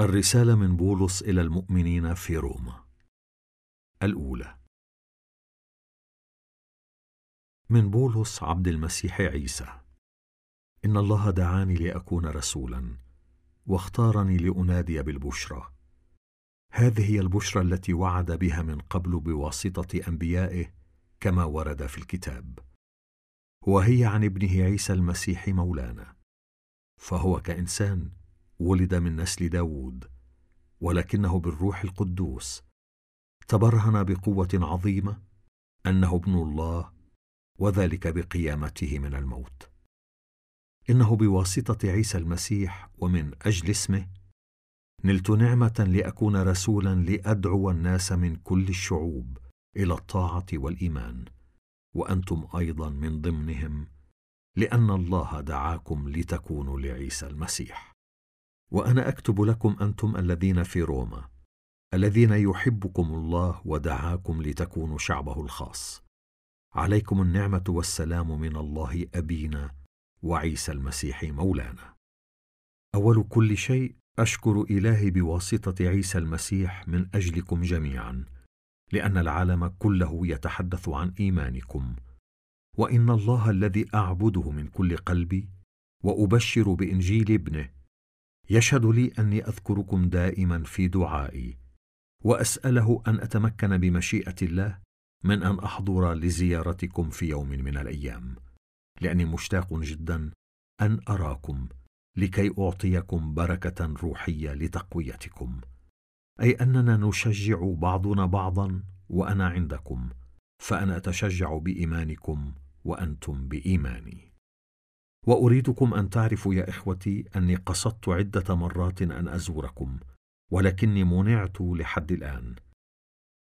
الرسالة من بولس إلى المؤمنين في روما. الأولى. من بولس عبد المسيح عيسى. إن الله دعاني لأكون رسولا واختارني لأنادي بالبشرى. هذه هي البشرى التي وعد بها من قبل بواسطة أنبيائه كما ورد في الكتاب. وهي عن ابنه عيسى المسيح مولانا. فهو كإنسان ولد من نسل داود ولكنه بالروح القدوس. تبرهن بقوة عظيمة أنه ابن الله وذلك بقيامته من الموت. إنه بواسطة عيسى المسيح ومن أجل اسمه نلت نعمة لأكون رسولا لأدعو الناس من كل الشعوب إلى الطاعة والإيمان وأنتم أيضا من ضمنهم لأن الله دعاكم لتكونوا لعيسى المسيح. وأنا أكتب لكم أنتم الذين في روما الذين يحبكم الله ودعاكم لتكونوا شعبه الخاص. عليكم النعمة والسلام من الله أبينا وعيسى المسيح مولانا. أول كل شيء أشكر إلهي بواسطة عيسى المسيح من أجلكم جميعا لأن العالم كله يتحدث عن إيمانكم. وإن الله الذي أعبده من كل قلبي وأبشر بإنجيل ابنه يشهد لي أني أذكركم دائما في دعائي وأسأله أن أتمكن بمشيئة الله من أن أحضر لزيارتكم في يوم من الأيام لأني مشتاق جدا أن أراكم لكي أعطيكم بركة روحية لتقويتكم. أي أننا نشجع بعضنا بعضا وأنا عندكم فأنا أتشجع بإيمانكم وأنتم بإيماني. وأريدكم أن تعرفوا يا إخوتي أني قصدت عدة مرات أن أزوركم ولكني منعت لحد الآن.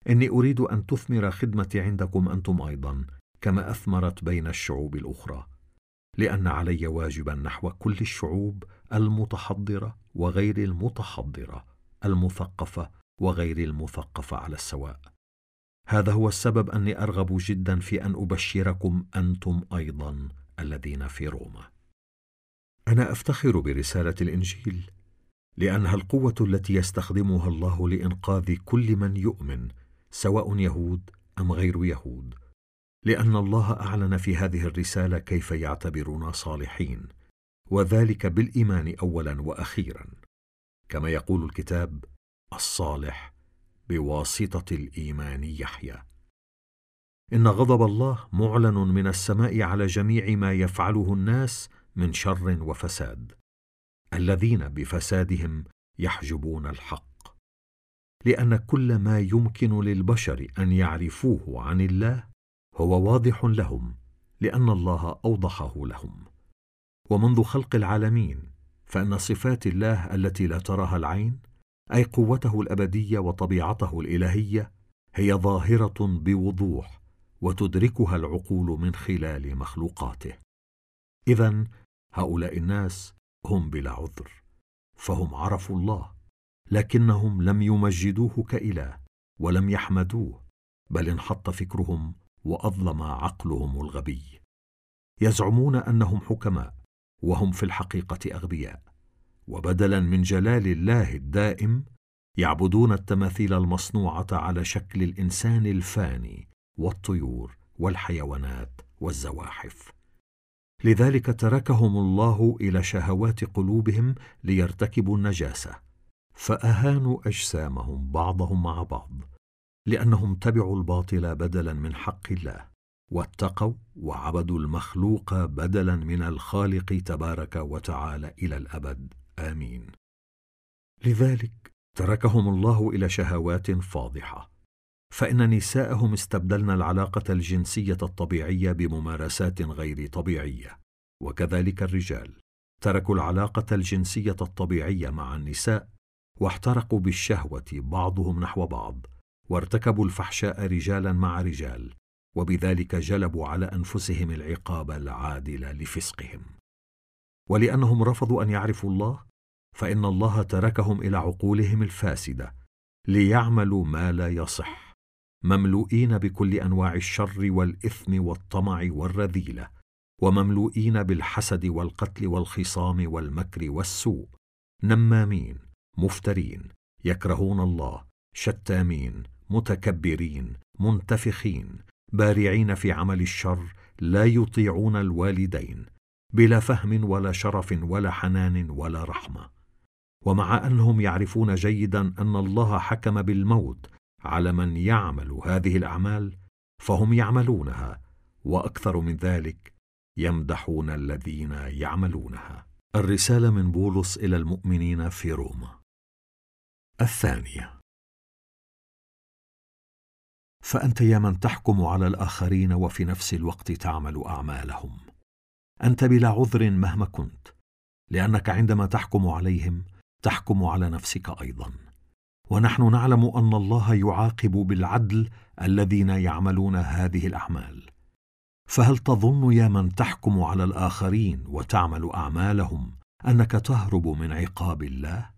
إني أريد أن تثمر خدمتي عندكم أنتم أيضا كما أثمرت بين الشعوب الأخرى لأن علي واجبا نحو كل الشعوب المتحضرة وغير المتحضرة المثقفة وغير المثقفة على السواء. هذا هو السبب أني أرغب جدا في أن أبشركم أنتم أيضا الذين في روما. أنا أفتخر برسالة الإنجيل لأنها القوة التي يستخدمها الله لإنقاذ كل من يؤمن سواء يهود أم غير يهود. لأن الله أعلن في هذه الرسالة كيف يعتبرنا صالحين وذلك بالإيمان اولا وأخيرا. كما يقول الكتاب الصالح بواسطة الإيمان يحيى إن غضب الله معلن من السماء على جميع ما يفعله الناس من شر وفساد. الذين بفسادهم يحجبون الحق. لأن كل ما يمكن للبشر أن يعرفوه عن الله هو واضح لهم لأن الله أوضحه لهم. ومنذ خلق العالمين فإن صفات الله التي لا تراها العين أي قوته الأبدية وطبيعته الإلهية هي ظاهرة بوضوح وتدركها العقول من خلال مخلوقاته. اذا هؤلاء الناس هم بلا عذر فهم عرفوا الله لكنهم لم يمجدوه كإله ولم يحمدوه بل انحط فكرهم وأظلم عقلهم الغبي. يزعمون أنهم حكماء وهم في الحقيقة أغبياء وبدلا من جلال الله الدائم يعبدون التماثيل المصنوعة على شكل الإنسان الفاني والطيور والحيوانات والزواحف. لذلك تركهم الله إلى شهوات قلوبهم ليرتكبوا النجاسة. فأهانوا أجسامهم بعضهم مع بعض لأنهم تبعوا الباطل بدلا من حق الله واتقوا وعبدوا المخلوق بدلا من الخالق تبارك وتعالى إلى الأبد. آمين. لذلك تركهم الله إلى شهوات فاضحة. فإن نساءهم استبدلن العلاقة الجنسية الطبيعية بممارسات غير طبيعية. وكذلك الرجال. تركوا العلاقة الجنسية الطبيعية مع النساء واحترقوا بالشهوة بعضهم نحو بعض وارتكبوا الفحشاء رجالا مع رجال وبذلك جلبوا على أنفسهم العقاب العادل لفسقهم. ولأنهم رفضوا أن يعرفوا الله فإن الله تركهم إلى عقولهم الفاسدة ليعملوا ما لا يصح. مملوئين بكل أنواع الشر والإثم والطمع والرذيلة. ومملوئين بالحسد والقتل والخصام والمكر والسوء. نمامين مفترين يكرهون الله شتامين متكبرين منتفخين بارعين في عمل الشر لا يطيعون الوالدين بلا فهم ولا شرف ولا حنان ولا رحمة. ومع أنهم يعرفون جيدا أن الله حكم بالموت على من يعمل هذه الأعمال فهم يعملونها وأكثر من ذلك يمدحون الذين يعملونها. الرسالة من بولس إلى المؤمنين في روما. الثانية. فأنت يا من تحكم على الآخرين وفي نفس الوقت تعمل أعمالهم. أنت بلا عذر مهما كنت لأنك عندما تحكم عليهم تحكم على نفسك أيضا. ونحن نعلم أن الله يعاقب بالعدل الذين يعملون هذه الأعمال. فهل تظن يا من تحكم على الآخرين وتعمل أعمالهم أنك تهرب من عقاب الله؟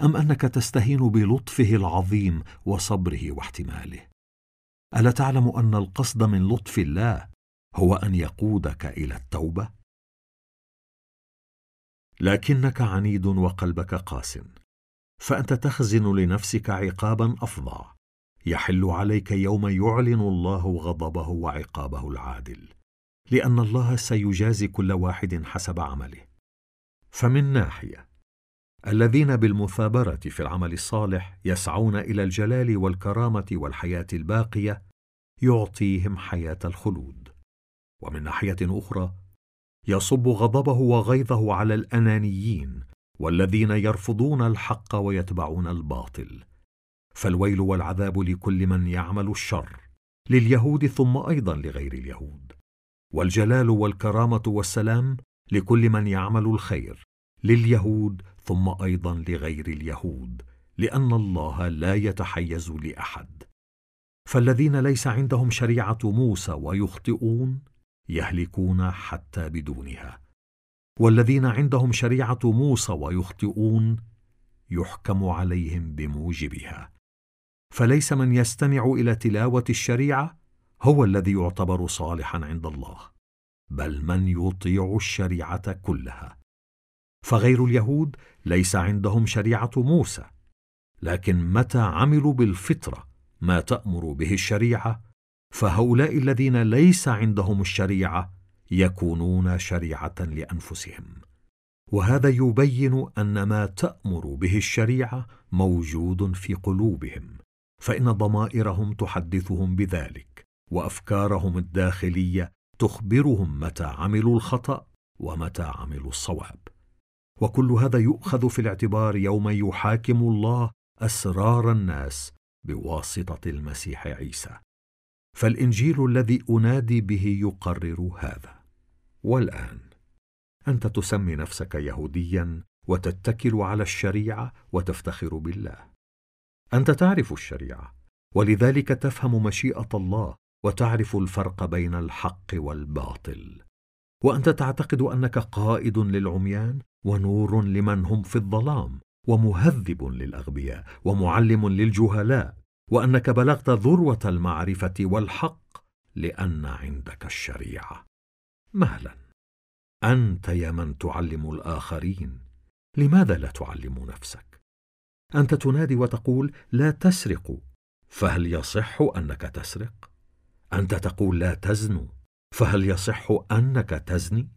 أم أنك تستهين بلطفه العظيم وصبره واحتماله؟ ألا تعلم أن القصد من لطف الله هو أن يقودك إلى التوبة؟ لكنك عنيد وقلبك قاس فأنت تخزن لنفسك عقابا أفظع. يحل عليك يوم يعلن الله غضبه وعقابه العادل لأن الله سيجازي كل واحد حسب عمله. فمن ناحية الذين بالمثابرة في العمل الصالح يسعون إلى الجلال والكرامة والحياة الباقية يعطيهم حياة الخلود. ومن ناحية أخرى يصب غضبه وغيظه على الأنانيين والذين يرفضون الحق ويتبعون الباطل. فالويل والعذاب لكل من يعمل الشر لليهود ثم أيضا لغير اليهود. والجلال والكرامة والسلام لكل من يعمل الخير لليهود ثم أيضا لغير اليهود لأن الله لا يتحيز لأحد. فالذين ليس عندهم شريعة موسى ويخطئون يهلكون حتى بدونها. والذين عندهم شريعة موسى ويخطئون يحكم عليهم بموجبها. فليس من يستمع إلى تلاوة الشريعة هو الذي يعتبر صالحا عند الله بل من يطيع الشريعة كلها. فغير اليهود ليس عندهم شريعة موسى لكن متى عملوا بالفطرة ما تأمر به الشريعة؟ فهؤلاء الذين ليس عندهم الشريعة يكونون شريعة لأنفسهم. وهذا يبين أن ما تأمر به الشريعة موجود في قلوبهم. فإن ضمائرهم تحدثهم بذلك وأفكارهم الداخلية تخبرهم متى عملوا الخطأ ومتى عملوا الصواب. وكل هذا يؤخذ في الاعتبار يوم يحاكم الله أسرار الناس بواسطة المسيح عيسى. فالإنجيل الذي أنادي به يقرر هذا. والآن أنت تسمي نفسك يهوديا وتتكل على الشريعة وتفتخر بالله. أنت تعرف الشريعة ولذلك تفهم مشيئة الله وتعرف الفرق بين الحق والباطل. وأنت تعتقد أنك قائد للعميان ونور لمن هم في الظلام ومهذب للأغبياء ومعلم للجهلاء وأنك بلغت ذروة المعرفة والحق لأن عندك الشريعة. مهلا. أنت يا من تعلم الآخرين لماذا لا تعلم نفسك؟ أنت تنادي وتقول لا تسرقوا فهل يصح أنك تسرق؟ أنت تقول لا تزنوا فهل يصح أنك تزني؟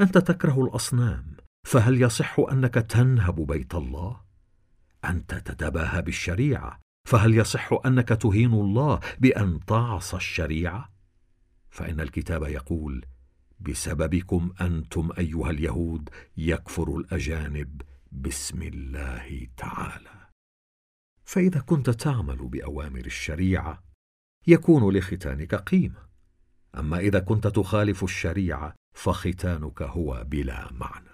أنت تكره الأصنام. فهل يصح أنك تنهب بيت الله؟ أنت تتباهى بالشريعة. فهل يصح أنك تهين الله بأن تعصى الشريعة؟ فإن الكتاب يقول بسببكم أنتم أيها اليهود يكفر الأجانب باسم الله تعالى. فإذا كنت تعمل بأوامر الشريعة يكون لختانك قيمة. أما إذا كنت تخالف الشريعة فختانك هو بلا معنى.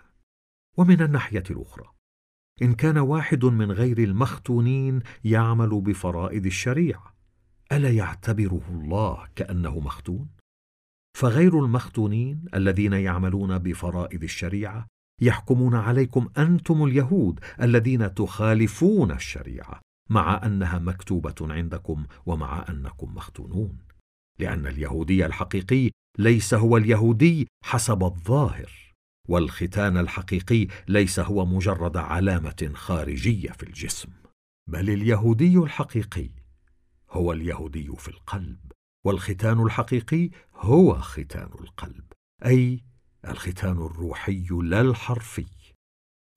ومن الناحية الأخرى إن كان واحد من غير المختونين يعمل بفرائض الشريعة ألا يعتبره الله كأنه مختون؟ فغير المختونين الذين يعملون بفرائض الشريعة يحكمون عليكم أنتم اليهود الذين تخالفون الشريعة مع أنها مكتوبة عندكم ومع أنكم مختونون. لأن اليهودي الحقيقي ليس هو اليهودي حسب الظاهر والختان الحقيقي ليس هو مجرد علامة خارجية في الجسم بل اليهودي الحقيقي هو اليهودي في القلب والختان الحقيقي هو ختان القلب أي الختان الروحي لا الحرفي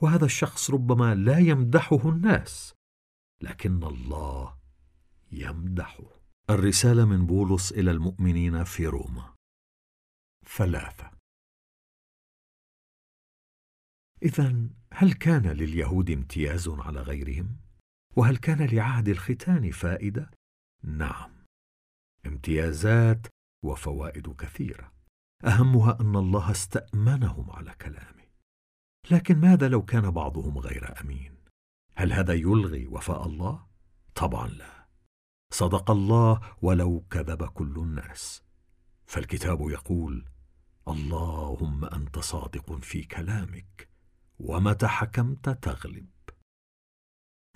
وهذا الشخص ربما لا يمدحه الناس لكن الله يمدحه. الرسالة من بولس إلى المؤمنين في روما. ثلاثة. اذا هل كان لليهود امتياز على غيرهم؟ وهل كان لعهد الختان فائدة؟ نعم. امتيازات وفوائد كثيرة. أهمها أن الله استأمنهم على كلامه. لكن ماذا لو كان بعضهم غير أمين؟ هل هذا يلغي وفاء الله؟ طبعا لا. صدق الله ولو كذب كل الناس. فالكتاب يقول اللهم أنت صادق في كلامك ومتى حكمت تغلب.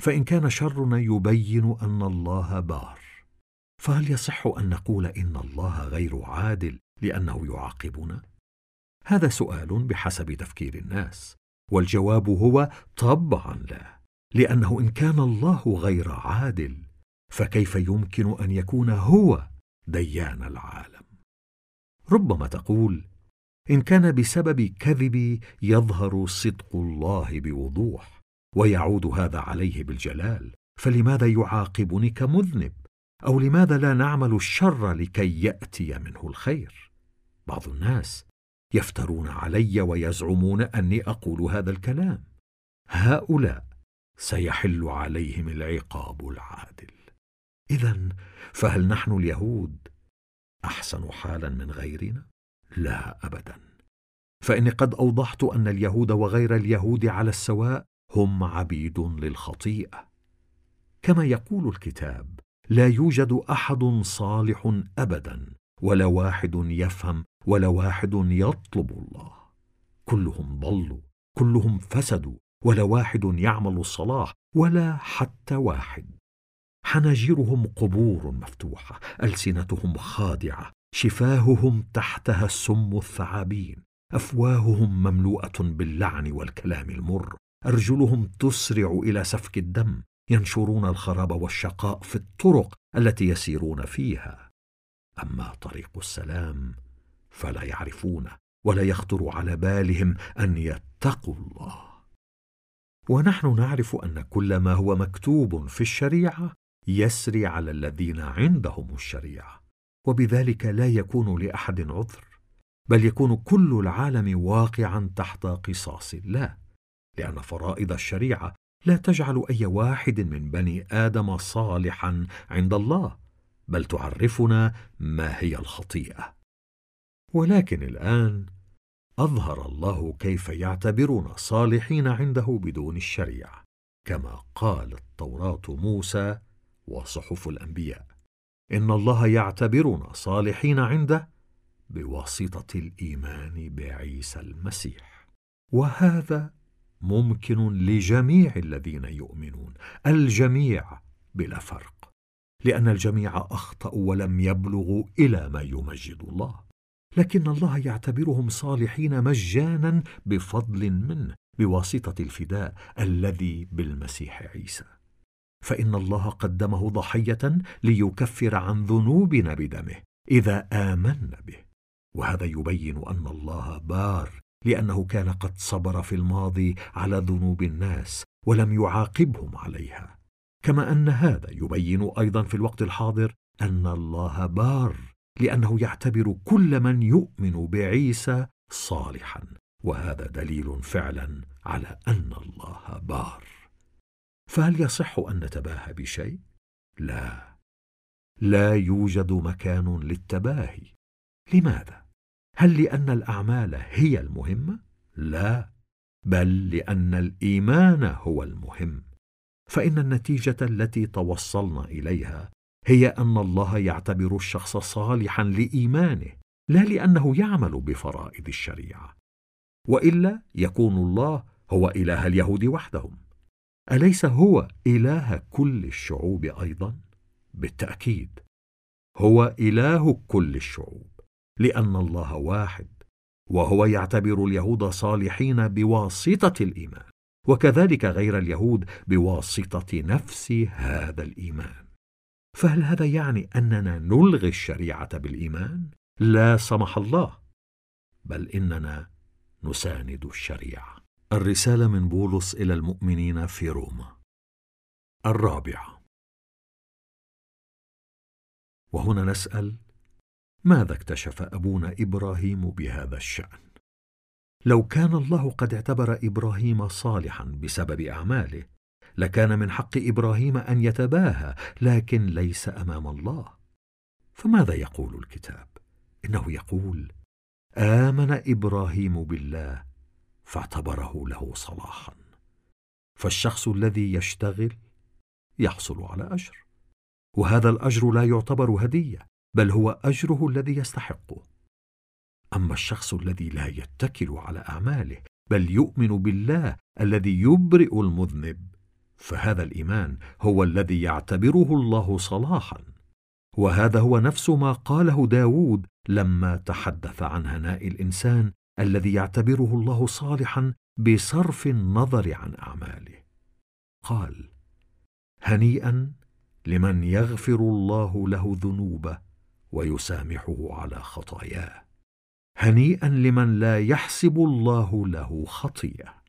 فإن كان شرنا يبين أن الله بار. فهل يصح أن نقول إن الله غير عادل لأنه يعاقبنا هذا سؤال بحسب تفكير الناس والجواب هو طبعا لا لأنه إن كان الله غير عادل فكيف يمكن أن يكون هو ديان العالم؟ ربما تقول إن كان بسبب كذبي يظهر صدق الله بوضوح ويعود هذا عليه بالجلال فلماذا يعاقبني كمذنب أو لماذا لا نعمل الشر لكي يأتي منه الخير؟ بعض الناس يفترون علي ويزعمون أني أقول هذا الكلام. هؤلاء سيحل عليهم العقاب العادل. اذا فهل نحن اليهود أحسن حالا من غيرنا؟ لا ابدا. فإني قد أوضحت أن اليهود وغير اليهود على السواء هم عبيد للخطيئة. كما يقول الكتاب لا يوجد أحد صالح ابدا ولا واحد يفهم ولا واحد يطلب الله. كلهم ضلوا كلهم فسدوا ولا واحد يعمل الصلاح ولا حتى واحد. حناجرهم قبور مفتوحة ألسنتهم خادعه شفاههم تحتها السم الثعابين. أفواههم مملوءة باللعن والكلام المر. أرجلهم تسرع إلى سفك الدم ينشرون الخراب والشقاء في الطرق التي يسيرون فيها. أما طريق السلام فلا يعرفونه ولا يخطر على بالهم أن يتقوا الله. ونحن نعرف أن كل ما هو مكتوب في الشريعة يسري على الذين عندهم الشريعة وبذلك لا يكون لأحد عذر بل يكون كل العالم واقعا تحت قصاص الله لأن فرائض الشريعة لا تجعل أي واحد من بني آدم صالحا عند الله بل تعرفنا ما هي الخطيئة. ولكن الآن أظهر الله كيف يعتبرنا صالحين عنده بدون الشريعة كما قالت توراة موسى وصحف الأنبياء. إن الله يعتبرنا صالحين عنده بواسطة الإيمان بعيسى المسيح. وهذا ممكن لجميع الذين يؤمنون الجميع بلا فرق لأن الجميع اخطاوا ولم يبلغوا إلى ما يمجد الله. لكن الله يعتبرهم صالحين مجانا بفضل منه بواسطة الفداء الذي بالمسيح عيسى. فإن الله قدمه ضحية ليكفر عن ذنوبنا بدمه إذا آمنا به. وهذا يبين أن الله بار لأنه كان قد صبر في الماضي على ذنوب الناس ولم يعاقبهم عليها. كما أن هذا يبين أيضا في الوقت الحاضر أن الله بار لأنه يعتبر كل من يؤمن بعيسى صالحا وهذا دليل فعلا على أن الله بار. فهل يصح أن نتباهى بشيء؟ لا. لا يوجد مكان للتباهي. لماذا؟ هل لأن الأعمال هي المهمه لا. بل لأن الإيمان هو المهم. فإن النتيجة التي توصلنا إليها هي أن الله يعتبر الشخص صالحا لإيمانه لا لأنه يعمل بفرائض الشريعة. وإلا يكون الله هو إله اليهود وحدهم. أليس هو إله كل الشعوب أيضا؟ بالتأكيد هو إله كل الشعوب لأن الله واحد وهو يعتبر اليهود صالحين بواسطة الإيمان وكذلك غير اليهود بواسطة نفس هذا الإيمان. فهل هذا يعني أننا نلغي الشريعة بالإيمان؟ لا سمح الله بل إننا نساند الشريعة. الرسالة من بولس إلى المؤمنين في روما. الرابعة. وهنا نسأل ماذا اكتشف أبونا إبراهيم بهذا الشأن؟ لو كان الله قد اعتبر إبراهيم صالحا بسبب أعماله لكان من حق إبراهيم أن يتباهى لكن ليس أمام الله. فماذا يقول الكتاب؟ إنه يقول آمن إبراهيم بالله فاعتبره له صلاحا. فالشخص الذي يشتغل يحصل على أجر. وهذا الأجر لا يعتبر هدية بل هو أجره الذي يستحقه. أما الشخص الذي لا يتكل على أعماله بل يؤمن بالله الذي يبرئ المذنب فهذا الإيمان هو الذي يعتبره الله صلاحا. وهذا هو نفس ما قاله داود لما تحدث عن هناء الإنسان الذي يعتبره الله صالحا بصرف النظر عن أعماله. قال هنيئا لمن يغفر الله له ذنوبه ويسامحه على خطاياه. هنيئا لمن لا يحسب الله له خطيه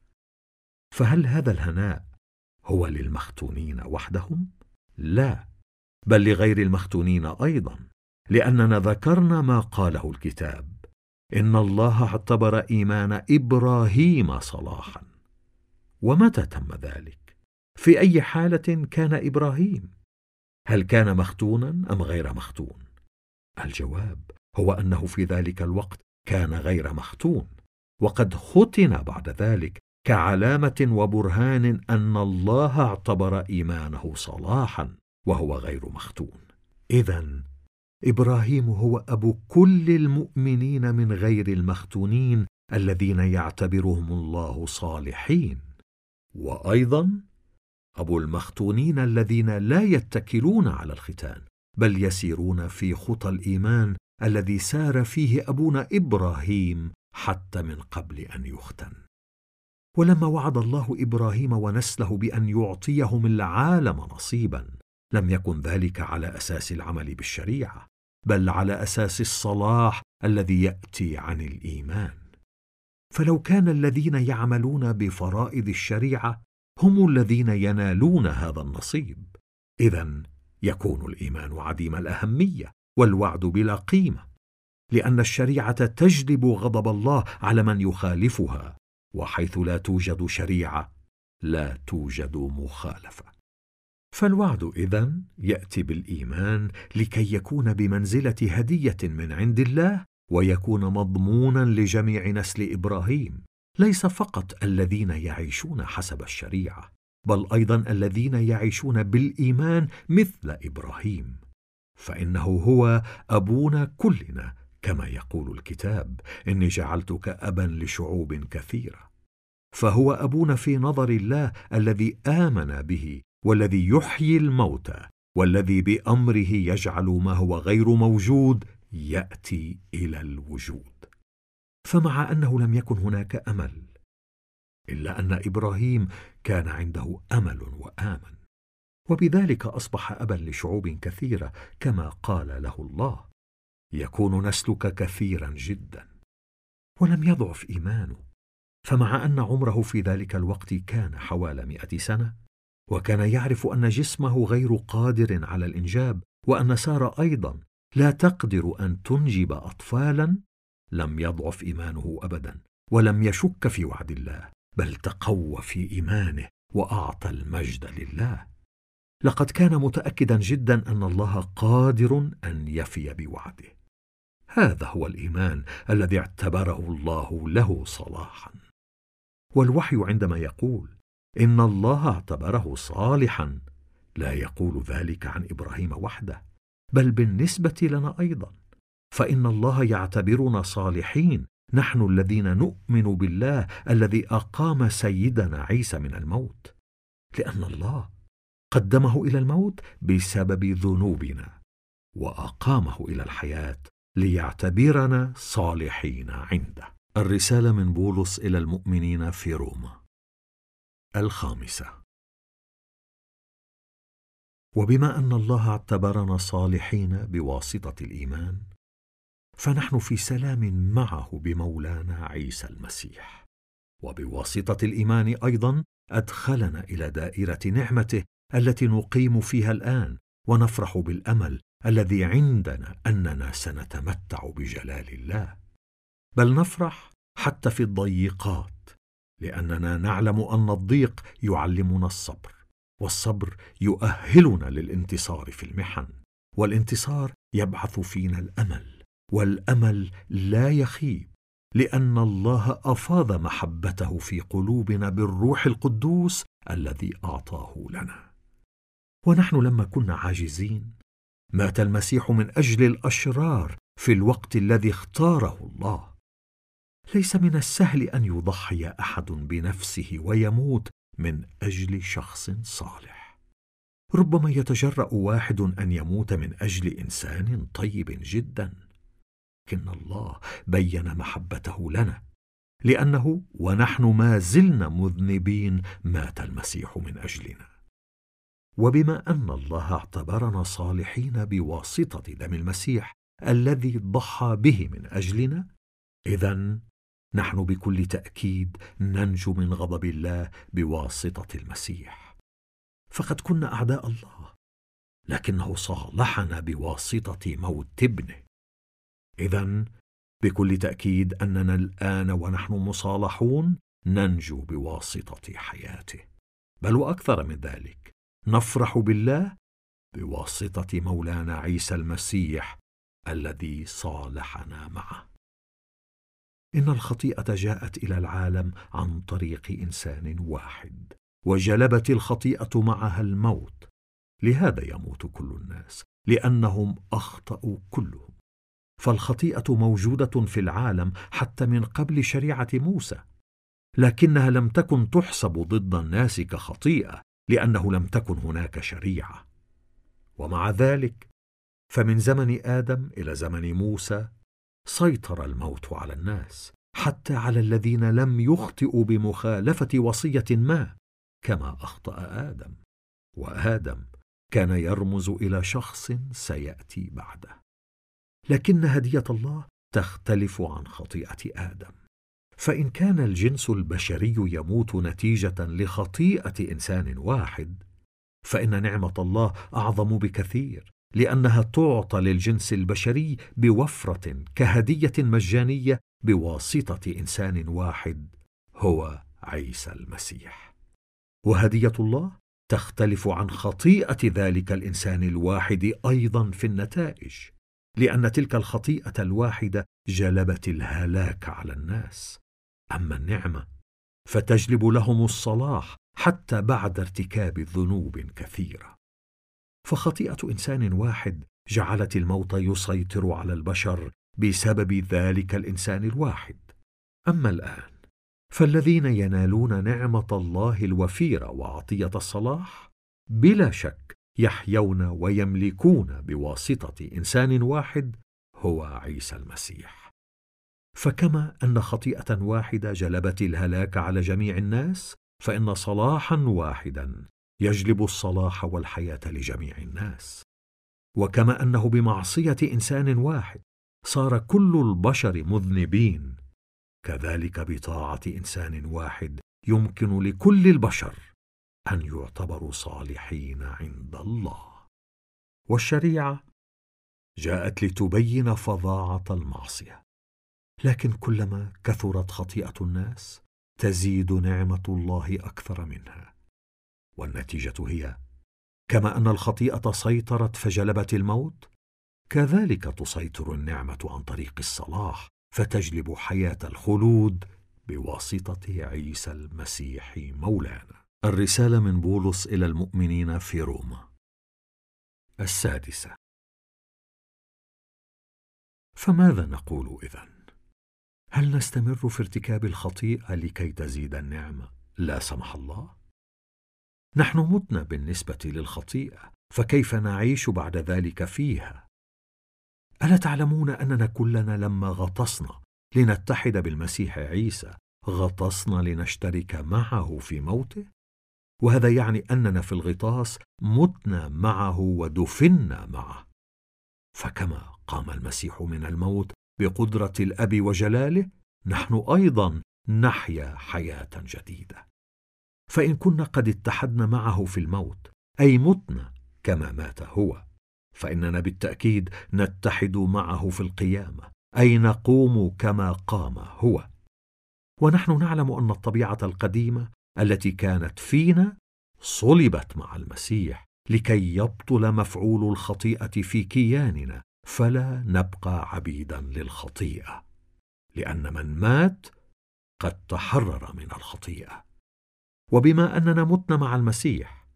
فهل هذا الهناء هو للمختونين وحدهم؟ لا بل لغير المختونين أيضا لأننا ذكرنا ما قاله الكتاب إن الله اعتبر إيمان إبراهيم صلاحا. ومتى تم ذلك؟ في أي حالة كان إبراهيم؟ هل كان مختونا أم غير مختون؟ الجواب هو أنه في ذلك الوقت كان غير مختون وقد ختن بعد ذلك كعلامة وبرهان أن الله اعتبر إيمانه صلاحا وهو غير مختون. اذا إبراهيم هو أبو كل المؤمنين من غير المختونين الذين يعتبرهم الله صالحين. وأيضا أبو المختونين الذين لا يتكلون على الختان بل يسيرون في خطى الإيمان الذي سار فيه أبونا إبراهيم حتى من قبل أن يختن. ولما وعد الله إبراهيم ونسله بأن يعطيهم العالم نصيبا لم يكن ذلك على أساس العمل بالشريعة بل على أساس الصلاح الذي يأتي عن الإيمان. فلو كان الذين يعملون بفرائض الشريعة هم الذين ينالون هذا النصيب اذا يكون الإيمان عديم الأهمية والوعد بلا قيمة لأن الشريعة تجلب غضب الله على من يخالفها. وحيث لا توجد شريعة لا توجد مخالفة. فالوعد إذن يأتي بالإيمان لكي يكون بمنزلة هدية من عند الله ويكون مضمونا لجميع نسل إبراهيم. ليس فقط الذين يعيشون حسب الشريعة بل أيضا الذين يعيشون بالإيمان مثل إبراهيم. فإنه هو أبونا كلنا كما يقول الكتاب إني جعلتك أبا لشعوب كثيرة. فهو أبونا في نظر الله الذي آمن به والذي يحيي الموتى والذي بأمره يجعل ما هو غير موجود يأتي إلى الوجود. فمع أنه لم يكن هناك أمل إلا أن إبراهيم كان عنده أمل وآمن. وبذلك أصبح أبا لشعوب كثيرة كما قال له الله. يكون نسلك كثيرا جدا. ولم يضعف إيمانه. فمع أن عمره في ذلك الوقت كان حوالي مائه سنة وكان يعرف أن جسمه غير قادر على الإنجاب وأن ساره أيضا لا تقدر أن تنجب اطفالا لم يضعف إيمانه ابدا ولم يشك في وعد الله بل تقوى في إيمانه وأعطى المجد لله. لقد كان متاكدا جدا أن الله قادر أن يفي بوعده. هذا هو الإيمان الذي اعتبره الله له صلاحا. والوحي عندما يقول إن الله اعتبره صالحا لا يقول ذلك عن إبراهيم وحده بل بالنسبة لنا أيضا. فإن الله يعتبرنا صالحين نحن الذين نؤمن بالله الذي أقام سيدنا عيسى من الموت. لأن الله قدمه إلى الموت بسبب ذنوبنا وأقامه إلى الحياة ليعتبرنا صالحين عنده. الرسالة من بولس إلى المؤمنين في روما. الخامسة. وبما أن الله اعتبرنا صالحين بواسطة الإيمان فنحن في سلام معه بمولانا عيسى المسيح. وبواسطة الإيمان أيضا أدخلنا إلى دائرة نعمته التي نقيم فيها الآن ونفرح بالأمل الذي عندنا أننا سنتمتع بجلال الله. بل نفرح حتى في الضيقات لأننا نعلم أن الضيق يعلمنا الصبر والصبر يؤهلنا للانتصار في المحن. والانتصار يبعث فينا الأمل والأمل لا يخيب لأن الله أفاض محبته في قلوبنا بالروح القدوس الذي أعطاه لنا. ونحن لما كنا عاجزين مات المسيح من أجل الأشرار في الوقت الذي اختاره الله. ليس من السهل أن يضحي أحد بنفسه ويموت من أجل شخص صالح. ربما يتجرأ واحد أن يموت من أجل إنسان طيب جدا. لكن الله بين محبته لنا لأنه ونحن ما زلنا مذنبين مات المسيح من أجلنا وبما أن الله اعتبرنا صالحين بواسطة دم المسيح الذي ضحى به من أجلنا اذا نحن بكل تأكيد ننجو من غضب الله بواسطة المسيح. فقد كنا أعداء الله لكنه صالحنا بواسطة موت ابنه. اذا بكل تأكيد أننا الآن ونحن مصالحون ننجو بواسطة حياته. بل وأكثر من ذلك نفرح بالله بواسطة مولانا عيسى المسيح الذي صالحنا معه. إن الخطيئة جاءت إلى العالم عن طريق إنسان واحد وجلبت الخطيئة معها الموت. لهذا يموت كل الناس لأنهم أخطأوا كلهم. فالخطيئة موجودة في العالم حتى من قبل شريعة موسى لكنها لم تكن تحسب ضد الناس كخطيئة. لأنه لم تكن هناك شريعة. ومع ذلك فمن زمن آدم إلى زمن موسى سيطر الموت على الناس حتى على الذين لم يخطئوا بمخالفة وصية ما كما أخطأ آدم. وآدم كان يرمز إلى شخص سيأتي بعده. لكن هدية الله تختلف عن خطيئة آدم. فإن كان الجنس البشري يموت نتيجة لخطيئة إنسان واحد فإن نعمة الله أعظم بكثير لأنها تعطى للجنس البشري بوفرة كهدية مجانية بواسطة إنسان واحد هو عيسى المسيح. وهدية الله تختلف عن خطيئة ذلك الإنسان الواحد أيضا في النتائج لأن تلك الخطيئة الواحدة جلبت الهلاك على الناس. أما النعمة فتجلب لهم الصلاح حتى بعد ارتكاب ذنوب كثيرة. فخطيئة إنسان واحد جعلت الموت يسيطر على البشر بسبب ذلك الإنسان الواحد. أما الآن فالذين ينالون نعمة الله الوفيرة وعطية الصلاح بلا شك يحيون ويملكون بواسطة إنسان واحد هو عيسى المسيح. فكما أن خطيئة واحدة جلبت الهلاك على جميع الناس فإن صلاحا واحدا يجلب الصلاح والحياة لجميع الناس. وكما أنه بمعصية إنسان واحد صار كل البشر مذنبين كذلك بطاعة إنسان واحد يمكن لكل البشر أن يعتبروا صالحين عند الله. والشريعة جاءت لتبين فظاعة المعصية. لكن كلما كثرت خطيئة الناس تزيد نعمة الله أكثر منها. والنتيجة هي كما أن الخطيئة سيطرت فجلبت الموت كذلك تسيطر النعمة عن طريق الصلاح فتجلب حياة الخلود بواسطة عيسى المسيح مولانا. الرسالة من بولس إلى المؤمنين في روما السادسة. فماذا نقول إذن؟ هل نستمر في ارتكاب الخطيئة لكي تزيد النعمة؟ لا سمح الله. نحن متنا بالنسبة للخطيئة فكيف نعيش بعد ذلك فيها؟ ألا تعلمون أننا كلنا لما غطسنا لنتحد بالمسيح عيسى غطسنا لنشترك معه في موته؟ وهذا يعني أننا في الغطاس متنا معه ودفنا معه. فكما قام المسيح من الموت بقدرة الأب وجلاله نحن أيضا نحيا حياة جديدة. فإن كنا قد اتحدنا معه في الموت أي متنا كما مات هو فإننا بالتأكيد نتحد معه في القيامة أي نقوم كما قام هو. ونحن نعلم أن الطبيعة القديمة التي كانت فينا صلبت مع المسيح لكي يبطل مفعول الخطيئة في كياننا فلا نبقى عبيدا للخطيئة لأن من مات قد تحرر من الخطيئة. وبما أننا متنا مع المسيح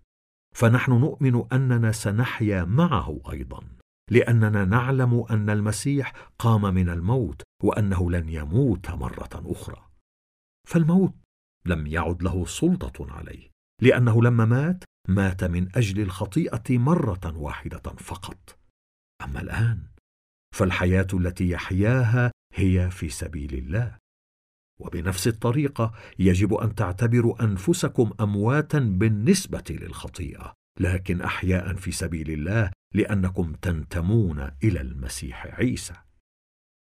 فنحن نؤمن أننا سنحيا معه أيضا لأننا نعلم أن المسيح قام من الموت وأنه لن يموت مرة أخرى. فالموت لم يعد له سلطة عليه لأنه لما مات مات من أجل الخطيئة مرة واحدة فقط. أما الآن فالحياة التي يحياها هي في سبيل الله. وبنفس الطريقة يجب أن تعتبروا أنفسكم أمواتا بالنسبة للخطيئة لكن أحياء في سبيل الله لأنكم تنتمون إلى المسيح عيسى.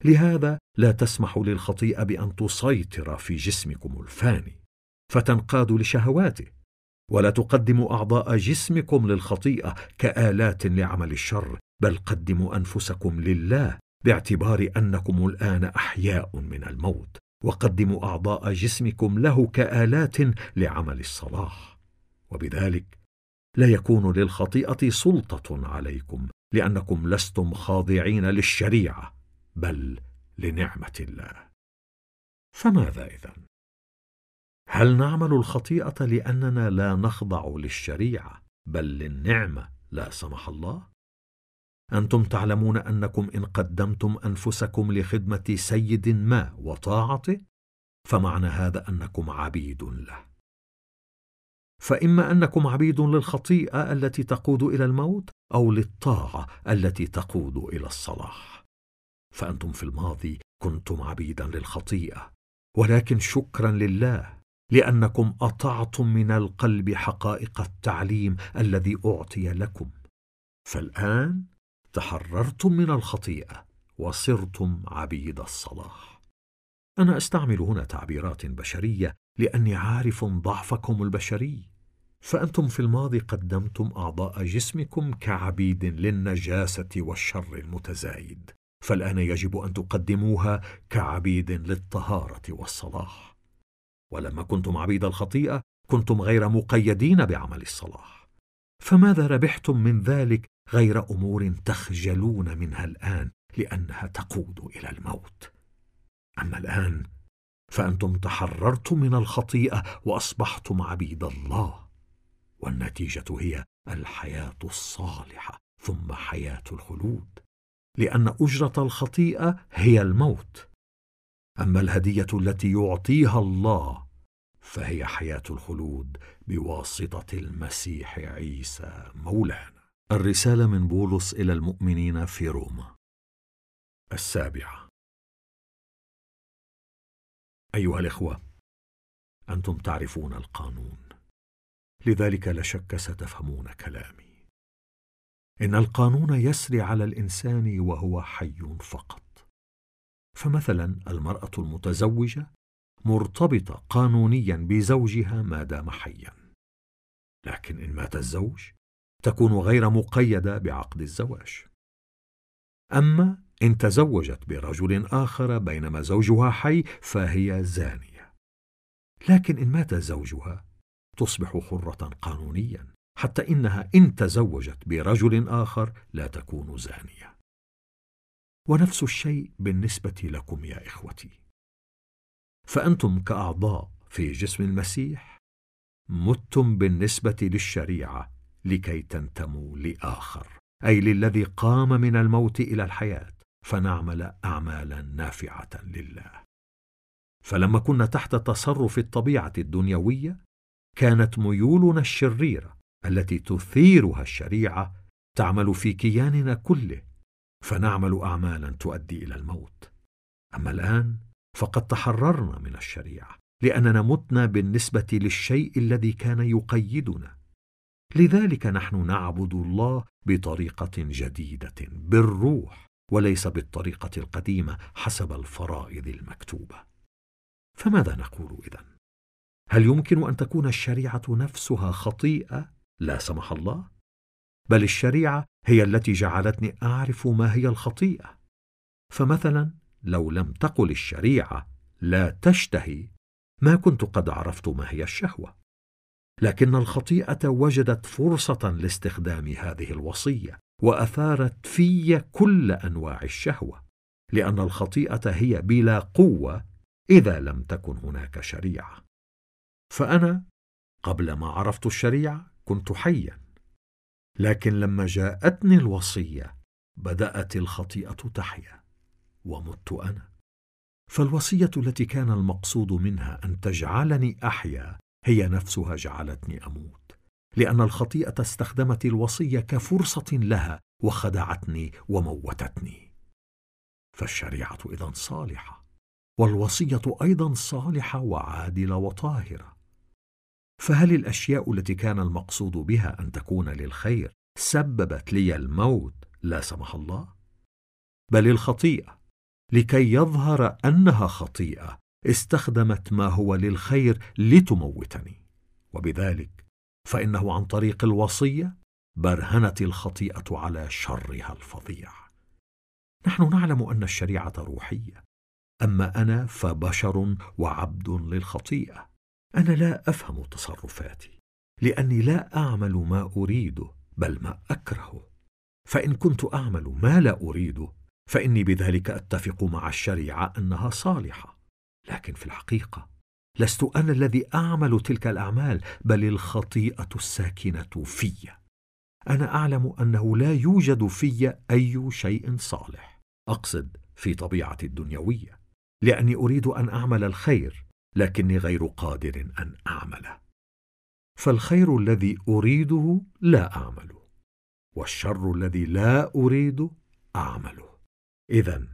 لهذا لا تسمحوا للخطيئة بأن تسيطر في جسمكم الفاني فتنقاد لشهواته. ولا تقدموا أعضاء جسمكم للخطيئة كآلات لعمل الشر بل قدموا أنفسكم لله باعتبار أنكم الآن أحياء من الموت وقدموا أعضاء جسمكم له كآلات لعمل الصلاح. وبذلك لا يكون للخطيئة سلطة عليكم لأنكم لستم خاضعين للشريعة بل لنعمة الله. فماذا اذن هل نعمل الخطيئة لأننا لا نخضع للشريعة بل للنعمة لا سمح الله؟ أنتم تعلمون أنكم إن قدمتم أنفسكم لخدمة سيد ما وطاعته؟ فمعنى هذا أنكم عبيد له. فإما أنكم عبيد للخطيئة التي تقود إلى الموت أو للطاعة التي تقود إلى الصلاح. فأنتم في الماضي كنتم عبيدا للخطيئة ولكن شكرا لله لأنكم أطعتم من القلب حقائق التعليم الذي أعطي لكم. فالآن تحررتم من الخطيئة وصرتم عبيد الصلاح. أنا أستعمل هنا تعبيرات بشرية لأني عارف ضعفكم البشري. فأنتم في الماضي قدمتم أعضاء جسمكم كعبيد للنجاسة والشر المتزايد. فالآن يجب أن تقدموها كعبيد للطهارة والصلاح. ولما كنتم عبيد الخطيئة كنتم غير مقيدين بعمل الصلاح. فماذا ربحتم من ذلك غير أمور تخجلون منها الآن لأنها تقود إلى الموت. أما الآن فأنتم تحررتم من الخطيئة وأصبحتم عبيد الله. والنتيجة هي الحياة الصالحة ثم حياة الخلود لأن أجرة الخطيئة هي الموت. أما الهدية التي يعطيها الله فهي حياة الخلود بواسطة المسيح عيسى مولانا. الرسالة من بولس إلى المؤمنين في روما. السابعة. أيها الإخوة أنتم تعرفون القانون. لذلك لا شك ستفهمون كلامي. إن القانون يسري على الإنسان وهو حي فقط. فمثلا المرأة المتزوجة مرتبطة قانونيا بزوجها ما دام حيا. لكن إن مات الزوج تكون غير مقيدة بعقد الزواج. أما إن تزوجت برجل آخر بينما زوجها حي فهي زانية. لكن إن مات زوجها تصبح حرة قانونيا حتى إنها إن تزوجت برجل آخر لا تكون زانية. ونفس الشيء بالنسبة لكم يا إخوتي. فأنتم كأعضاء في جسم المسيح متم بالنسبة للشريعة لكي تنتموا لآخر. أي للذي قام من الموت إلى الحياة فنعمل أعمالا نافعة لله. فلما كنا تحت تصرف الطبيعة الدنيوية كانت ميولنا الشريرة التي تثيرها الشريعة تعمل في كياننا كله. فنعمل أعمالا تؤدي إلى الموت. أما الآن فقد تحررنا من الشريعة لأننا متنا بالنسبة للشيء الذي كان يقيدنا. لذلك نحن نعبد الله بطريقة جديدة بالروح وليس بالطريقة القديمة حسب الفرائض المكتوبة. فماذا نقول اذن هل يمكن أن تكون الشريعة نفسها خطيئة؟ لا سمح الله. بل الشريعة هي التي جعلتني أعرف ما هي الخطيئة. فمثلا لو لم تقل الشريعة لا تشتهي ما كنت قد عرفت ما هي الشهوة. لكن الخطيئة وجدت فرصة لاستخدام هذه الوصية وأثارت في كل أنواع الشهوة لأن الخطيئة هي بلا قوة إذا لم تكن هناك شريعة. فأنا قبل ما عرفت الشريعة كنت حيا لكن لما جاءتني الوصية بدأت الخطيئة تحيا ومت أنا. فالوصية التي كان المقصود منها أن تجعلني أحيا هي نفسها جعلتني أموت لأن الخطيئة استخدمت الوصية كفرصة لها وخدعتني وموتتني. فالشريعة اذا صالحة والوصية أيضا صالحة وعادلة وطاهرة. فهل الأشياء التي كان المقصود بها أن تكون للخير سببت لي الموت؟ لا سمح الله. بل الخطيئة لكي يظهر أنها خطيئة استخدمت ما هو للخير لتموتني. وبذلك فإنه عن طريق الوصية برهنت الخطيئة على شرها الفظيع. نحن نعلم أن الشريعة روحية أما أنا فبشر وعبد للخطيئة. أنا لا أفهم تصرفاتي لأني لا أعمل ما اريده بل ما اكرهه فإن كنت أعمل ما لا اريده فإني بذلك أتفق مع الشريعة أنها صالحة. لكن في الحقيقة لست أنا الذي أعمل تلك الأعمال بل الخطيئة الساكنة في. أنا أعلم أنه لا يوجد في أي شيء صالح. أقصد في طبيعتي الدنيوية. لأني أريد أن أعمل الخير لكني غير قادر أن أعمله. فالخير الذي أريده لا أعمله والشر الذي لا اريد أعمله. اذا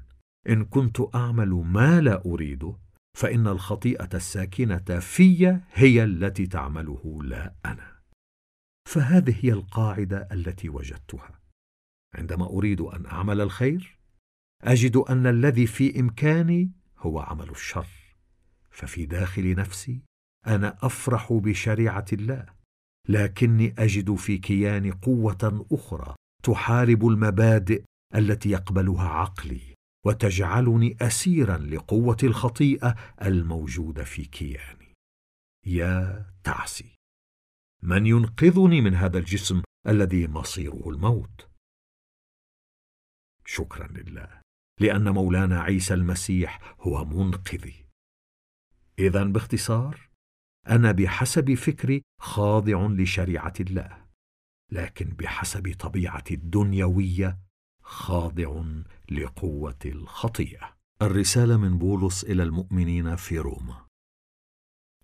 إن كنت أعمل ما لا أريده فإن الخطيئة الساكنة في هي التي تعمله لا أنا. فهذه هي القاعدة التي وجدتها. عندما أريد أن أعمل الخير أجد أن الذي في إمكاني هو عمل الشر. ففي داخل نفسي أنا أفرح بشريعة الله لكني أجد في كياني قوة أخرى تحارب المبادئ التي يقبلها عقلي. وتجعلني اسيرا لقوة الخطيئة الموجودة في كياني. يا تعسي من ينقذني من هذا الجسم الذي مصيره الموت؟ شكرا لله لأن مولانا عيسى المسيح هو منقذي. اذا باختصار أنا بحسب فكري خاضع لشريعة الله لكن بحسب طبيعتي الدنيوية خاضع لقوة الخطيئة. الرسالة من بولس إلى المؤمنين في روما.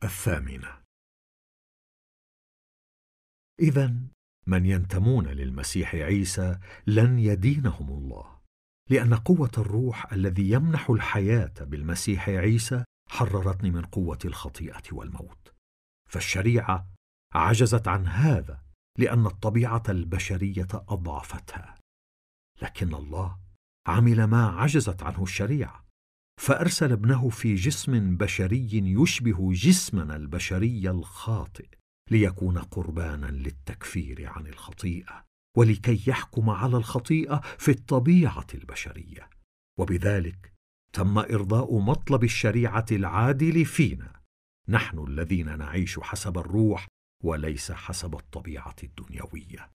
الثامنة. اذا من ينتمون للمسيح عيسى لن يدينهم الله لأن قوة الروح الذي يمنح الحياة بالمسيح عيسى حررتني من قوة الخطيئة والموت. فالشريعة عجزت عن هذا لأن الطبيعة البشرية أضعفتها. لكن الله عمل ما عجزت عنه الشريعة فأرسل ابنه في جسم بشري يشبه جسمنا البشري الخاطئ ليكون قربانا للتكفير عن الخطيئة ولكي يحكم على الخطيئة في الطبيعة البشرية. وبذلك تم إرضاء مطلب الشريعة العادل فينا. نحن الذين نعيش حسب الروح وليس حسب الطبيعة الدنيوية.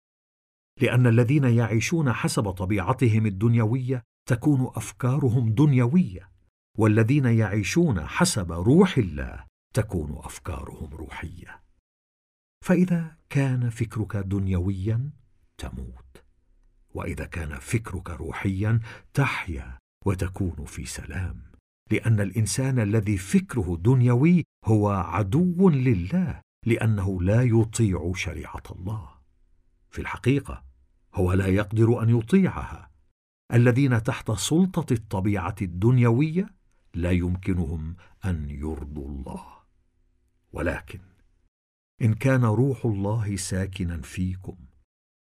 لأن الذين يعيشون حسب طبيعتهم الدنيوية تكون أفكارهم دنيوية والذين يعيشون حسب روح الله تكون أفكارهم روحية. فإذا كان فكرك دنيويا تموت وإذا كان فكرك روحيا تحيا وتكون في سلام لأن الإنسان الذي فكره دنيوي هو عدو لله لأنه لا يطيع شريعة الله. في الحقيقة هو لا يقدر أن يطيعها. الذين تحت سلطة الطبيعة الدنيوية لا يمكنهم أن يرضوا الله. ولكن إن كان روح الله ساكنا فيكم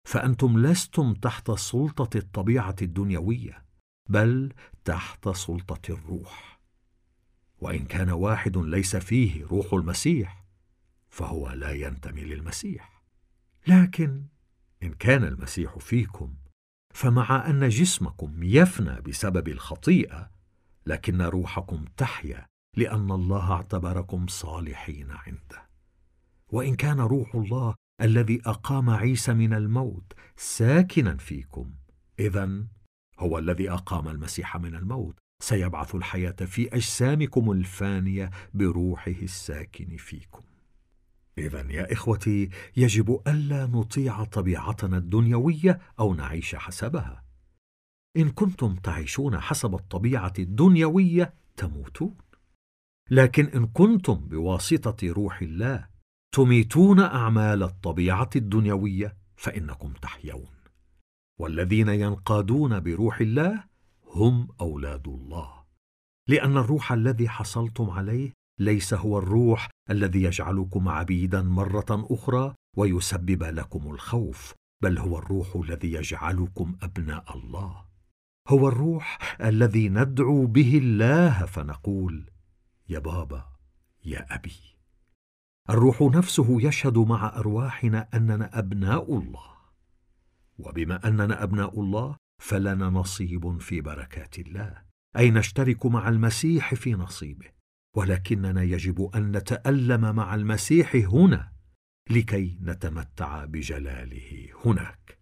فأنتم لستم تحت سلطة الطبيعة الدنيوية بل تحت سلطة الروح. وإن كان واحد ليس فيه روح المسيح فهو لا ينتمي للمسيح. لكن إن كان المسيح فيكم فمع أن جسمكم يفنى بسبب الخطيئة لكن روحكم تحيا لأن الله اعتبركم صالحين عنده. وإن كان روح الله الذي أقام عيسى من الموت ساكنا فيكم اذا هو الذي أقام المسيح من الموت سيبعث الحياة في أجسامكم الفانية بروحه الساكن فيكم. اذا يا إخوتي يجب ألا نطيع طبيعتنا الدنيوية أو نعيش حسبها. إن كنتم تعيشون حسب الطبيعة الدنيوية تموتون. لكن إن كنتم بواسطة روح الله تميتون أعمال الطبيعة الدنيوية فإنكم تحيون. والذين ينقادون بروح الله هم أولاد الله. لأن الروح الذي حصلتم عليه ليس هو الروح الذي يجعلكم عبيدا مرة أخرى ويسبب لكم الخوف بل هو الروح الذي يجعلكم أبناء الله. هو الروح الذي ندعو به الله فنقول يا بابا يا أبي. الروح نفسه يشهد مع أرواحنا أننا أبناء الله. وبما أننا أبناء الله فلنا نصيب في بركات الله. أي نشترك مع المسيح في نصيبه. ولكننا يجب أن نتألم مع المسيح هنا لكي نتمتع بجلاله هناك.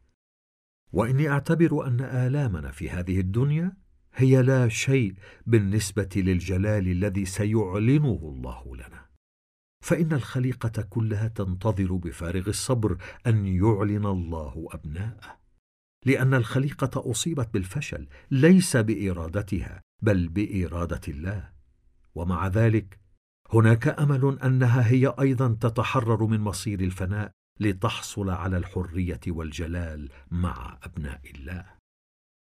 وإني أعتبر أن آلامنا في هذه الدنيا هي لا شيء بالنسبة للجلال الذي سيعلنه الله لنا. فإن الخليقة كلها تنتظر بفارغ الصبر أن يعلن الله أبناءه لأن الخليقة أصيبت بالفشل ليس بإرادتها بل بإرادة الله. ومع ذلك هناك أمل أنها هي أيضا تتحرر من مصير الفناء لتحصل على الحرية والجلال مع أبناء الله.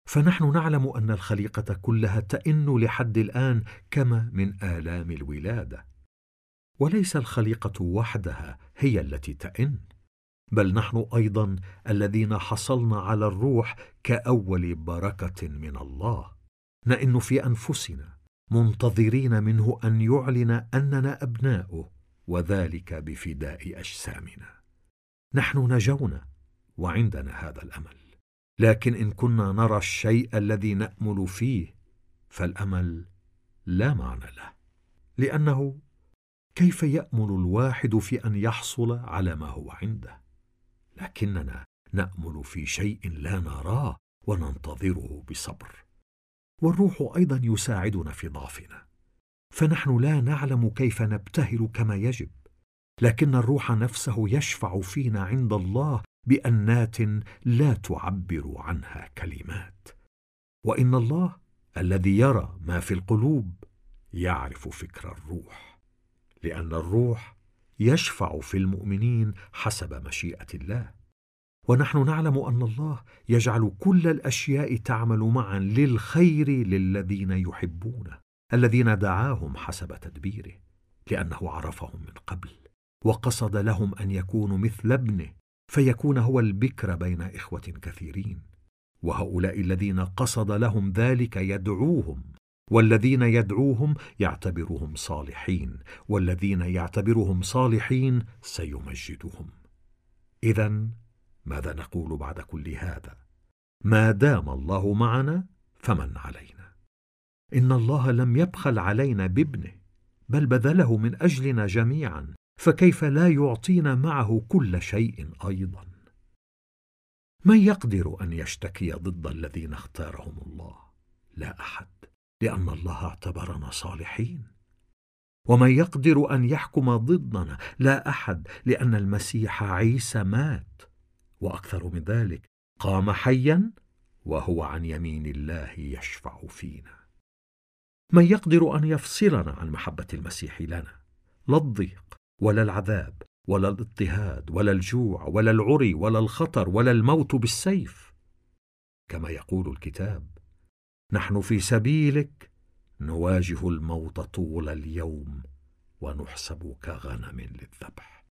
فنحن نعلم أن الخليقة كلها تئن لحد الآن كما من آلام الولادة. وليس الخليقة وحدها هي التي تئن بل نحن أيضا الذين حصلنا على الروح كأول بركة من الله. نئن في أنفسنا منتظرين منه أن يعلن أننا أبناؤه وذلك بفداء أجسامنا. نحن نجونا وعندنا هذا الأمل. لكن إن كنا نرى الشيء الذي نأمل فيه فالأمل لا معنى له. لأنه كيف يأمل الواحد في أن يحصل على ما هو عنده؟ لكننا نأمل في شيء لا نراه وننتظره بصبر. والروح أيضا يساعدنا في ضعفنا. فنحن لا نعلم كيف نبتهل كما يجب لكن الروح نفسه يشفع فينا عند الله بأنات لا تعبر عنها كلمات. وإن الله الذي يرى ما في القلوب يعرف فكر الروح لأن الروح يشفع في المؤمنين حسب مشيئة الله. ونحن نعلم أن الله يجعل كل الأشياء تعمل معا للخير للذين يحبونه الذين دعاهم حسب تدبيره لأنه عرفهم من قبل وقصد لهم أن يكونوا مثل ابنه فيكون هو البكر بين إخوة كثيرين. وهؤلاء الذين قصد لهم ذلك يدعوهم والذين يدعوهم يعتبرهم صالحين والذين يعتبرهم صالحين سيمجدهم. اذا ماذا نقول بعد كل هذا؟ ما دام الله معنا فمن علينا. إن الله لم يبخل علينا بابنه بل بذله من أجلنا جميعا فكيف لا يعطينا معه كل شيء أيضا؟ من يقدر أن يشتكي ضد الذين اختارهم الله؟ لا أحد لأن الله اعتبرنا صالحين. ومن يقدر أن يحكم ضدنا؟ لا أحد لأن المسيح عيسى مات. وأكثر من ذلك قام حيا وهو عن يمين الله يشفع فينا. من يقدر أن يفصلنا عن محبة المسيح لنا؟ لا الضيق ولا العذاب ولا الاضطهاد ولا الجوع ولا العري ولا الخطر ولا الموت بالسيف. كما يقول الكتاب نحن في سبيلك نواجه الموت طول اليوم ونحسب كغنم للذبح.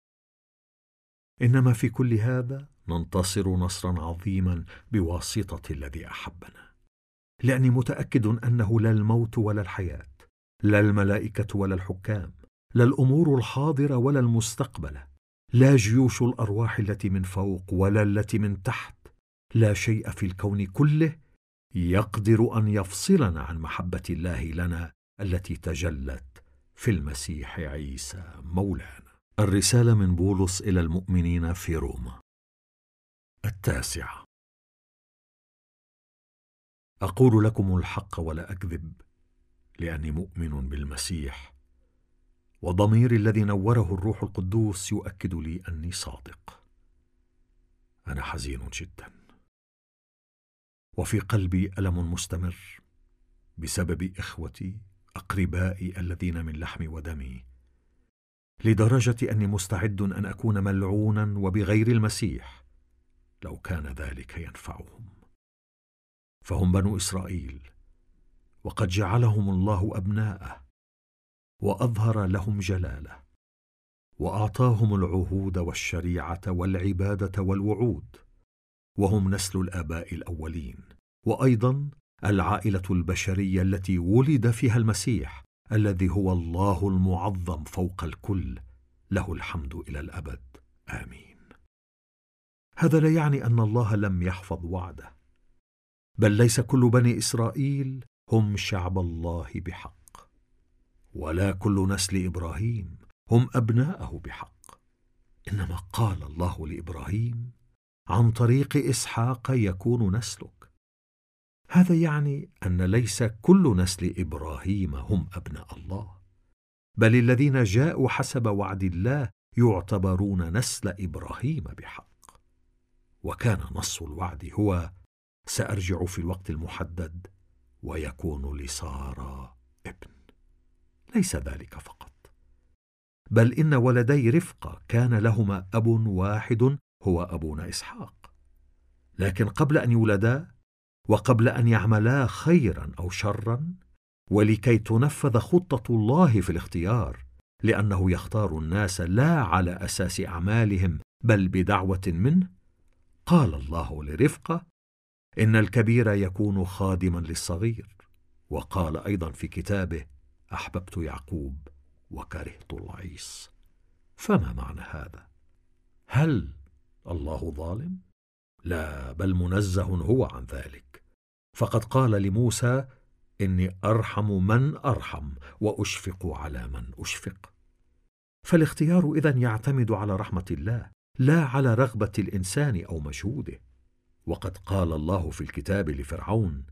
إنما في كل هذا ننتصر نصرا عظيما بواسطة الذي أحبنا. لأني متأكد أنه لا الموت ولا الحياة لا الملائكة ولا الحكام لا الأمور الحاضرة ولا المستقبله لا جيوش الأرواح التي من فوق ولا التي من تحت لا شيء في الكون كله يقدر أن يفصلنا عن محبة الله لنا التي تجلت في المسيح عيسى مولانا. الرسالة من بولس إلى المؤمنين في روما. التاسعة. أقول لكم الحق ولا أكذب لأني مؤمن بالمسيح وضميري الذي نوره الروح القدوس يؤكد لي أني صادق. أنا حزين جدا. وفي قلبي ألم مستمر بسبب إخوتي أقربائي الذين من لحمي ودمي لدرجة أني مستعد أن أكون ملعونا وبغير المسيح. لو كان ذلك ينفعهم. فهم بنو إسرائيل وقد جعلهم الله أبناءه وأظهر لهم جلاله وأعطاهم العهود والشريعة والعبادة والوعود وهم نسل الآباء الأولين وأيضا العائلة البشرية التي ولد فيها المسيح الذي هو الله المعظم فوق الكل له الحمد إلى الأبد. آمين. هذا لا يعني أن الله لم يحفظ وعده. بل ليس كل بني إسرائيل هم شعب الله بحق ولا كل نسل إبراهيم هم أبناءه بحق. إنما قال الله لإبراهيم عن طريق إسحاق يكون نسلك. هذا يعني أن ليس كل نسل إبراهيم هم أبناء الله بل الذين جاءوا حسب وعد الله يعتبرون نسل إبراهيم بحق. وكان نص الوعد هو سأرجع في الوقت المحدد ويكون لساره ابن. ليس ذلك فقط. بل إن ولدي رفقه كان لهما أب واحد هو أبونا إسحاق. لكن قبل أن يولدا وقبل أن يعملا خيرا أو شرا ولكي تنفذ خطة الله في الاختيار لأنه يختار الناس لا على أساس أعمالهم بل بدعوة منه قال الله لرفقة إن الكبير يكون خادما للصغير وقال أيضا في كتابه أحببت يعقوب وكرهت العيس. فما معنى هذا؟ هل الله ظالم؟ لا بل منزه هو عن ذلك. فقد قال لموسى إني أرحم من أرحم وأشفق على من أشفق. فالاختيار إذن يعتمد على رحمة الله. لا على رغبة الإنسان أو مجهوده وقد قال الله في الكتاب لفرعون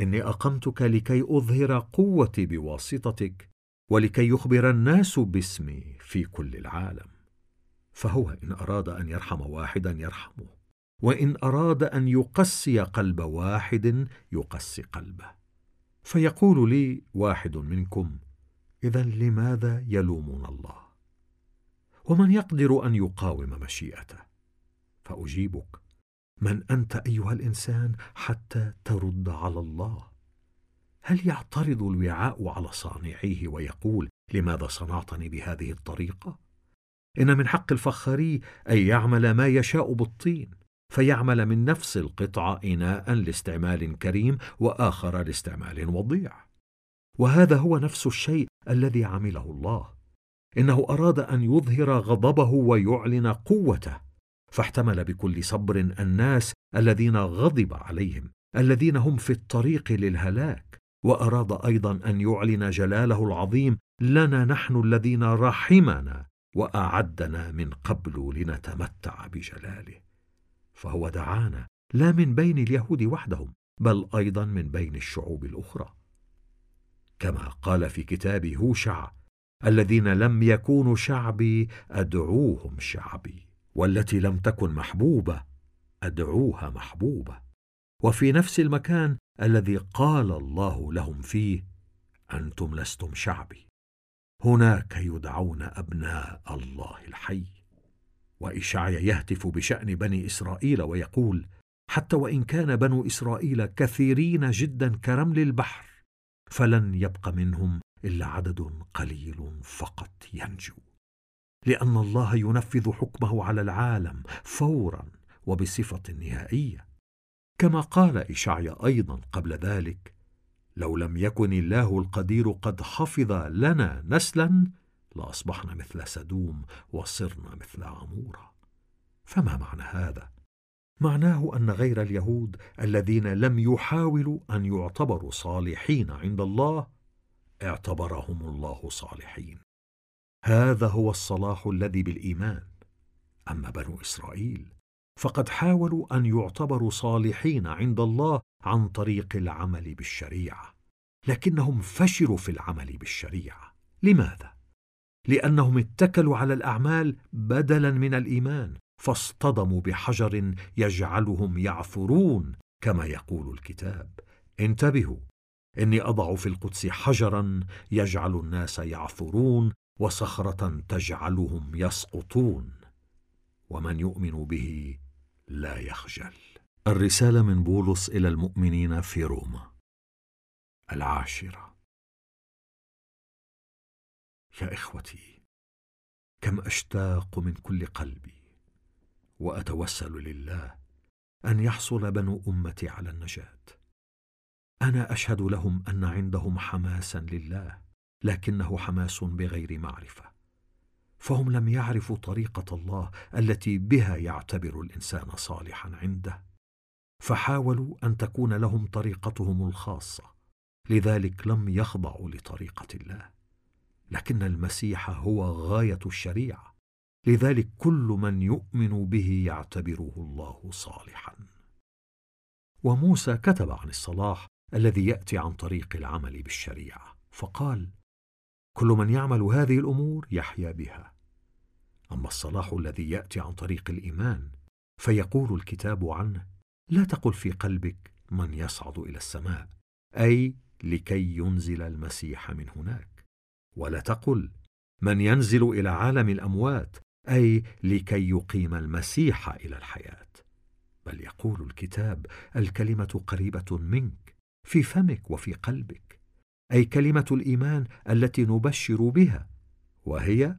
إني أقمتك لكي أظهر قوتي بواسطتك ولكي يخبر الناس باسمي في كل العالم. فهو إن أراد أن يرحم واحدا يرحمه وإن أراد أن يقسي قلب واحد يقسي قلبه. فيقول لي واحد منكم اذا لماذا يلومون الله؟ ومن يقدر أن يقاوم مشيئته؟ فأجيبك. من أنت أيها الإنسان حتى ترد على الله؟ هل يعترض الوعاء على صانعيه ويقول لماذا صنعتني بهذه الطريقة؟ إن من حق الفخاري أن يعمل ما يشاء بالطين فيعمل من نفس القطعه إناء لاستعمال كريم وآخر لاستعمال وضيع. وهذا هو نفس الشيء الذي عمله الله. إنه أراد أن يظهر غضبه ويعلن قوته فاحتمل بكل صبر الناس الذين غضب عليهم الذين هم في الطريق للهلاك وأراد أيضا أن يعلن جلاله العظيم لنا نحن الذين رحمنا وأعدنا من قبل لنتمتع بجلاله فهو دعانا لا من بين اليهود وحدهم بل أيضا من بين الشعوب الأخرى. كما قال في كتاب هوشع الذين لم يكونوا شعبي أدعوهم شعبي. والتي لم تكن محبوبة أدعوها محبوبة. وفي نفس المكان الذي قال الله لهم فيه أنتم لستم شعبي. هناك يدعون أبناء الله الحي. وإشعيا يهتف بشأن بني إسرائيل ويقول حتى وإن كان بنو إسرائيل كثيرين جدا كرمل البحر فلن يبق منهم إلا عدد قليل فقط ينجو. لأن الله ينفذ حكمه على العالم فورا وبصفة نهائية. كما قال إشعيا أيضا قبل ذلك لو لم يكن الله القدير قد حفظ لنا نسلا لاصبحنا مثل سدوم وصرنا مثل عمورة. فما معنى هذا؟ معناه أن غير اليهود الذين لم يحاولوا أن يعتبروا صالحين عند الله اعتبرهم الله صالحين. هذا هو الصلاح الذي بالإيمان. أما بنو إسرائيل فقد حاولوا أن يعتبروا صالحين عند الله عن طريق العمل بالشريعة. لكنهم فشلوا في العمل بالشريعة. لماذا؟ لأنهم اتكلوا على الأعمال بدلا من الإيمان فاصطدموا بحجر يجعلهم يعثرون كما يقول الكتاب. انتبهوا إني أضع في القدس حجرا يجعل الناس يعثرون وصخرة تجعلهم يسقطون. ومن يؤمن به لا يخجل. الرسالة من بولس إلى المؤمنين في روما. العاشرة. يا إخوتي كم أشتاق من كل قلبي وأتوسل لله أن يحصل بنو أمتي على النجاة. أنا أشهد لهم أن عندهم حماسا لله لكنه حماس بغير معرفة. فهم لم يعرفوا طريقة الله التي بها يعتبر الإنسان صالحا عنده. فحاولوا أن تكون لهم طريقتهم الخاصة لذلك لم يخضعوا لطريقة الله. لكن المسيح هو غاية الشريعة لذلك كل من يؤمن به يعتبره الله صالحا. وموسى كتب عن الصلاح الذي يأتي عن طريق العمل بالشريعة. فقال كل من يعمل هذه الأمور يحيا بها. أما الصلاح الذي يأتي عن طريق الإيمان فيقول الكتاب عنه لا تقل في قلبك من يصعد إلى السماء أي لكي ينزل المسيح من هناك. ولا تقل من ينزل إلى عالم الأموات أي لكي يقيم المسيح إلى الحياة. بل يقول الكتاب الكلمة قريبة منك في فمك وفي قلبك أي كلمة الإيمان التي نبشر بها وهي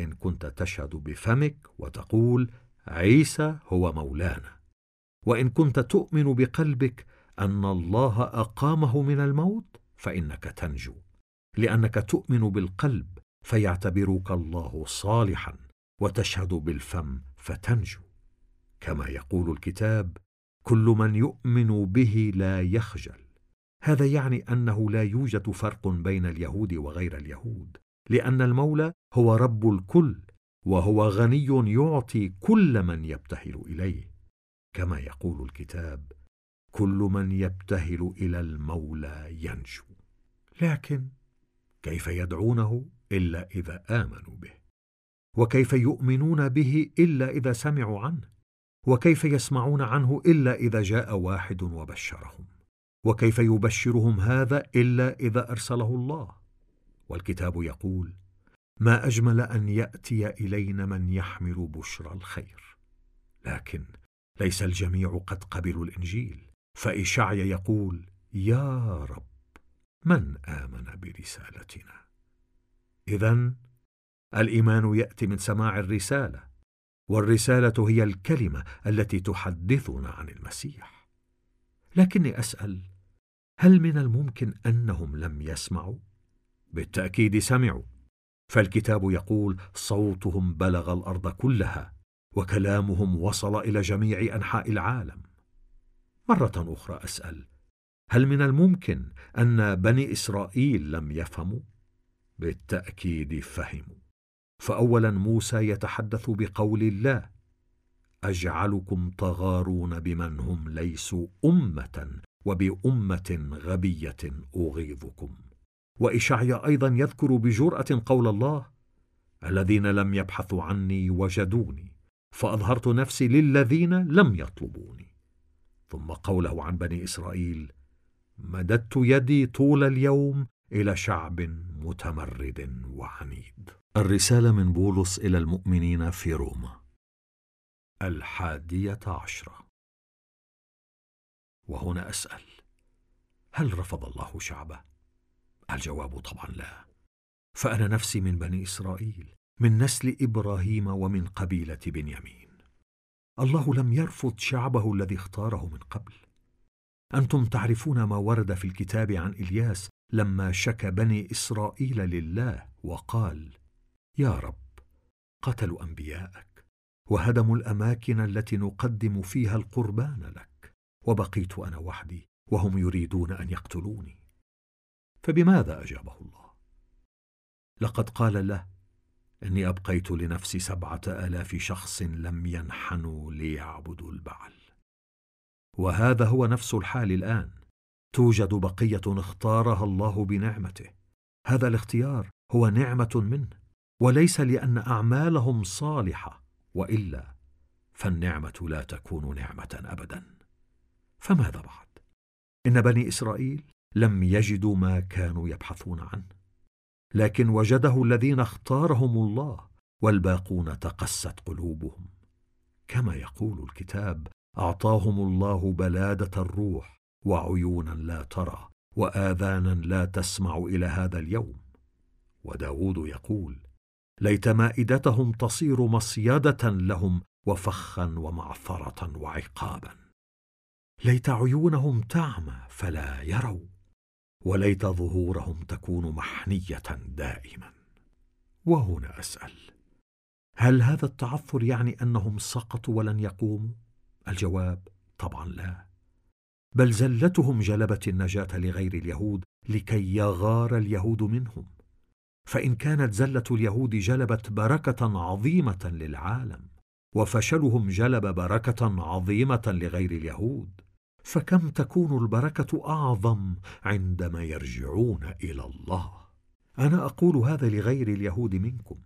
إن كنت تشهد بفمك وتقول عيسى هو مولانا. وإن كنت تؤمن بقلبك أن الله أقامه من الموت فإنك تنجو. لأنك تؤمن بالقلب فيعتبرك الله صالحا وتشهد بالفم فتنجو. كما يقول الكتاب كل من يؤمن به لا يخجل. هذا يعني أنه لا يوجد فرق بين اليهود وغير اليهود لأن المولى هو رب الكل وهو غني يعطي كل من يبتهل إليه. كما يقول الكتاب كل من يبتهل إلى المولى ينجو لكن كيف يدعونه إلا إذا آمنوا به؟ وكيف يؤمنون به إلا إذا سمعوا عنه؟ وكيف يسمعون عنه إلا إذا جاء واحد وبشرهم؟ وكيف يبشرهم هذا إلا إذا أرسله الله؟ والكتاب يقول ما أجمل أن يأتي إلينا من يحمل بشرى الخير. لكن ليس الجميع قد قبلوا الإنجيل. فاشعيا يقول يا رب من آمن برسالتنا؟ اذا الإيمان يأتي من سماع الرسالة والرسالة هي الكلمة التي تحدثنا عن المسيح. لكني أسأل هل من الممكن أنهم لم يسمعوا؟ بالتأكيد سمعوا. فالكتاب يقول صوتهم بلغ الأرض كلها وكلامهم وصل إلى جميع أنحاء العالم. مرة أخرى أسأل هل من الممكن أن بني إسرائيل لم يفهموا؟ بالتأكيد فهموا. فاولا موسى يتحدث بقول الله أجعلكم تغارون بمن هم ليسوا أمة وبأمة غبية أغيظكم. وإشعيا أيضا يذكر بجرأة قول الله الذين لم يبحثوا عني وجدوني فأظهرت نفسي للذين لم يطلبوني. ثم قوله عن بني إسرائيل مددت يدي طول اليوم إلى شعب متمرد وعنيد. الرسالة من بولس إلى المؤمنين في روما. الحادية عشرة. وهنا أسأل هل رفض الله شعبه؟ الجواب طبعا لا. فأنا نفسي من بني إسرائيل من نسل إبراهيم ومن قبيلة بنيامين. الله لم يرفض شعبه الذي اختاره من قبل. أنتم تعرفون ما ورد في الكتاب عن إلياس لما شكى بني إسرائيل لله وقال يا رب قتلوا أنبياءك وهدموا الأماكن التي نقدم فيها القربان لك. وبقيت أنا وحدي وهم يريدون أن يقتلوني. فبماذا أجابه الله؟ لقد قال له إني أبقيت لنفسي سبعة آلاف شخص لم ينحنوا ليعبدوا البعل. وهذا هو نفس الحال الآن. توجد بقية اختارها الله بنعمته. هذا الاختيار هو نعمة منه وليس لأن أعمالهم صالحة وإلا فالنعمة لا تكون نعمة ابدا. فماذا بعد؟ إن بني إسرائيل لم يجدوا ما كانوا يبحثون عنه لكن وجده الذين اختارهم الله والباقون تقست قلوبهم. كما يقول الكتاب أعطاهم الله بلادة الروح وعيونا لا ترى وآذانا لا تسمع إلى هذا اليوم. وداود يقول ليت مائدتهم تصير مصيدة لهم وفخا ومعثرة وعقابا. ليت عيونهم تعمى فلا يروا وليت ظهورهم تكون محنية دائما. وهنا أسأل هل هذا التعثر يعني أنهم سقطوا ولن يقوموا؟ الجواب طبعا لا. بل زلتهم جلبت النجاة لغير اليهود لكي يغار اليهود منهم. فإن كانت زلة اليهود جلبت بركة عظيمة للعالم وفشلهم جلب بركة عظيمة لغير اليهود فكم تكون البركة أعظم عندما يرجعون إلى الله؟ أنا أقول هذا لغير اليهود منكم.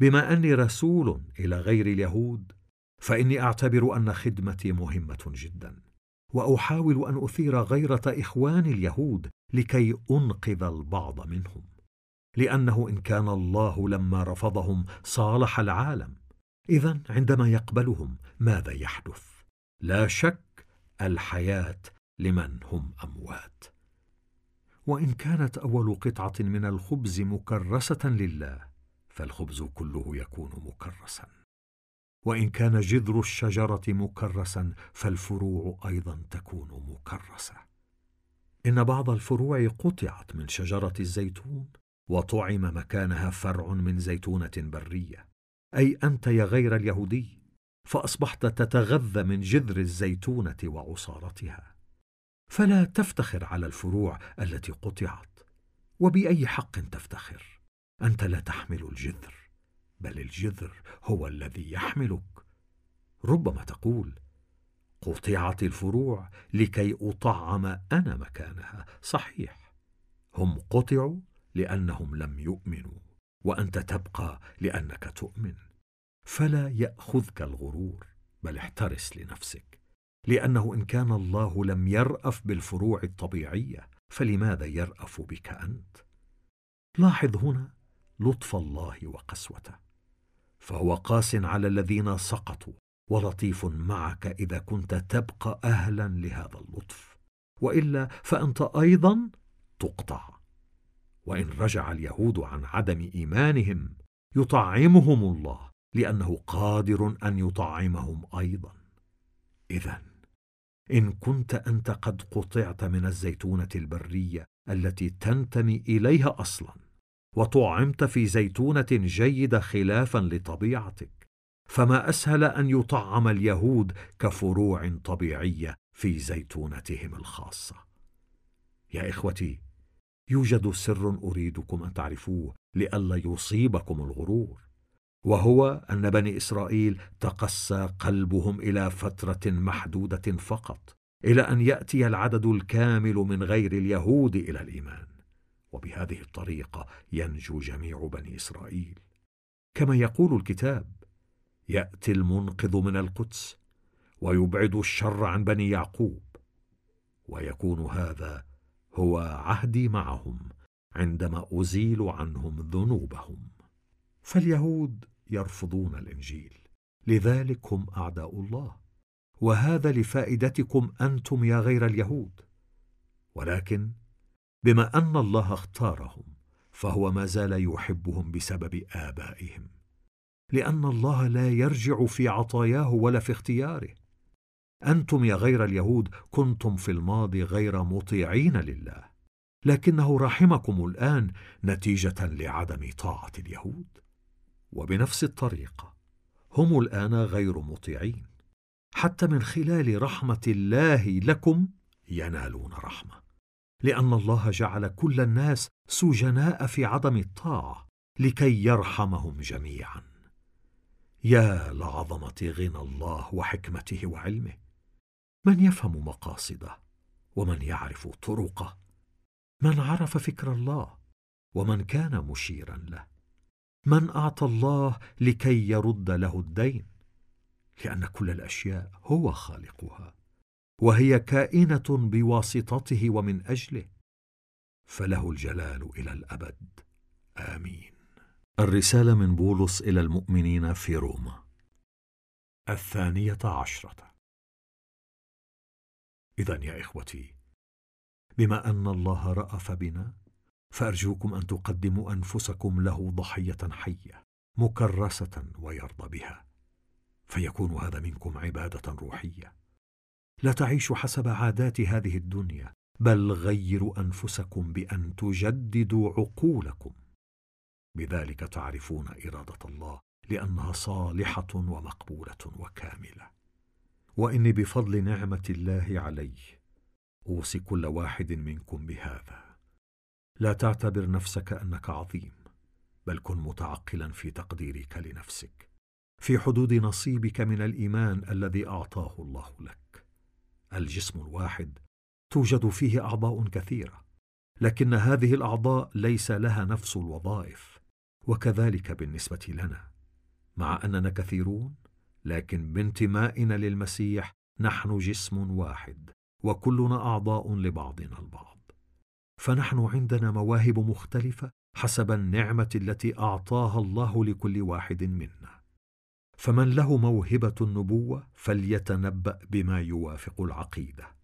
بما أني رسول إلى غير اليهود فإني أعتبر أن خدمتي مهمة جدا. وأحاول أن أثير غيرة اخواني اليهود لكي أنقذ البعض منهم. لأنه إن كان الله لما رفضهم صالح العالم اذا عندما يقبلهم ماذا يحدث؟ لا شك الحياة لمن هم أموات. وإن كانت أول قطعة من الخبز مكرسة لله فالخبز كله يكون مكرسا. وإن كان جذر الشجرة مكرسا فالفروع أيضا تكون مكرسة. إن بعض الفروع قطعت من شجرة الزيتون وطعم مكانها فرع من زيتونة برية. أي أنت يا غير اليهودي فأصبحت تتغذى من جذر الزيتونة وعصارتها. فلا تفتخر على الفروع التي قطعت وبأي حق تفتخر؟ أنت لا تحمل الجذر بل الجذر هو الذي يحملك. ربما تقول قطعت الفروع لكي أطعم أنا مكانها. صحيح هم قطعوا لأنهم لم يؤمنوا وأنت تبقى لأنك تؤمن. فلا يأخذك الغرور بل احترس لنفسك. لأنه إن كان الله لم يرأف بالفروع الطبيعية فلماذا يرأف بك أنت؟ لاحظ هنا لطف الله وقسوته. فهو قاس على الذين سقطوا ولطيف معك إذا كنت تبقى أهلا لهذا اللطف. وإلا فأنت أيضا تقطع. وإن رجع اليهود عن عدم إيمانهم يطعمهم الله. لأنه قادر أن يطعمهم أيضا. اذا إن كنت أنت قد قطعت من الزيتونة البرية التي تنتمي إليها أصلا وطعمت في زيتونة جيدة خلافا لطبيعتك فما أسهل أن يطعم اليهود كفروع طبيعية في زيتونتهم الخاصة. يا إخوتي يوجد سر أريدكم أن تعرفوه لئلا يصيبكم الغرور. وهو أن بني إسرائيل تقسى قلبهم إلى فترة محدودة فقط إلى أن يأتي العدد الكامل من غير اليهود إلى الإيمان. وبهذه الطريقة ينجو جميع بني إسرائيل. كما يقول الكتاب يأتي المنقذ من القدس ويبعد الشر عن بني يعقوب ويكون هذا هو عهدي معهم عندما أزيل عنهم ذنوبهم. فاليهود يرفضون الإنجيل. لذلك هم أعداء الله. وهذا لفائدتكم أنتم يا غير اليهود. ولكن بما أن الله اختارهم فهو ما زال يحبهم بسبب آبائهم. لأن الله لا يرجع في عطاياه ولا في اختياره. أنتم يا غير اليهود كنتم في الماضي غير مطيعين لله. لكنه رحمكم الآن نتيجة لعدم طاعة اليهود. وبنفس الطريقة هم الآن غير مطيعين. حتى من خلال رحمة الله لكم ينالون رحمة. لأن الله جعل كل الناس سجناء في عدم الطاعة لكي يرحمهم جميعا. يا لعظمة غنى الله وحكمته وعلمه. من يفهم مقاصده؟ ومن يعرف طرقه؟ من عرف فكر الله؟ ومن كان مشيرا له؟ من أعطى الله لكي يرد له الدين؟ لأن كل الأشياء هو خالقها وهي كائنة بواسطته ومن أجله. فله الجلال إلى الأبد. آمين. الرسالة من بولس إلى المؤمنين في روما. الثانية عشرة. اذا يا إخوتي بما أن الله رأف بنا فأرجوكم أن تقدموا أنفسكم له ضحية حية مكرسة ويرضى بها. فيكون هذا منكم عبادة روحية. لا تعيشوا حسب عادات هذه الدنيا بل غيروا أنفسكم بأن تجددوا عقولكم. بذلك تعرفون إرادة الله لأنها صالحة ومقبولة وكاملة. وإني بفضل نعمة الله علي أوصي كل واحد منكم بهذا. لا تعتبر نفسك أنك عظيم بل كن متعقلا في تقديرك لنفسك في حدود نصيبك من الإيمان الذي أعطاه الله لك. الجسم الواحد توجد فيه أعضاء كثيرة لكن هذه الأعضاء ليس لها نفس الوظائف وكذلك بالنسبة لنا. مع أننا كثيرون لكن بانتمائنا للمسيح نحن جسم واحد وكلنا أعضاء لبعضنا البعض. فنحن عندنا مواهب مختلفة حسب النعمة التي أعطاها الله لكل واحد منا. فمن له موهبة النبوة فليتنبأ بما يوافق العقيدة.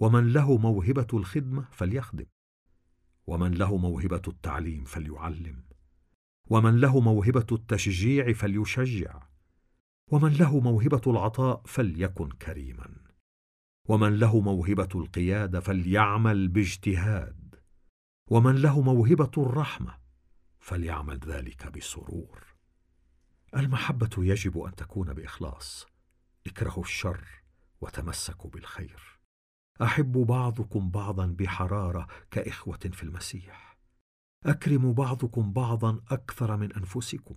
ومن له موهبة الخدمة فليخدم. ومن له موهبة التعليم فليعلم. ومن له موهبة التشجيع فليشجع. ومن له موهبة العطاء فليكن كريما. ومن له موهبة القيادة فليعمل باجتهاد. ومن له موهبة الرحمة فليعمل ذلك بسرور. المحبة يجب أن تكون بإخلاص. اكرهوا الشر وتمسكوا بالخير. احبوا بعضكم بعضا بحرارة كإخوة في المسيح. اكرموا بعضكم بعضا أكثر من أنفسكم.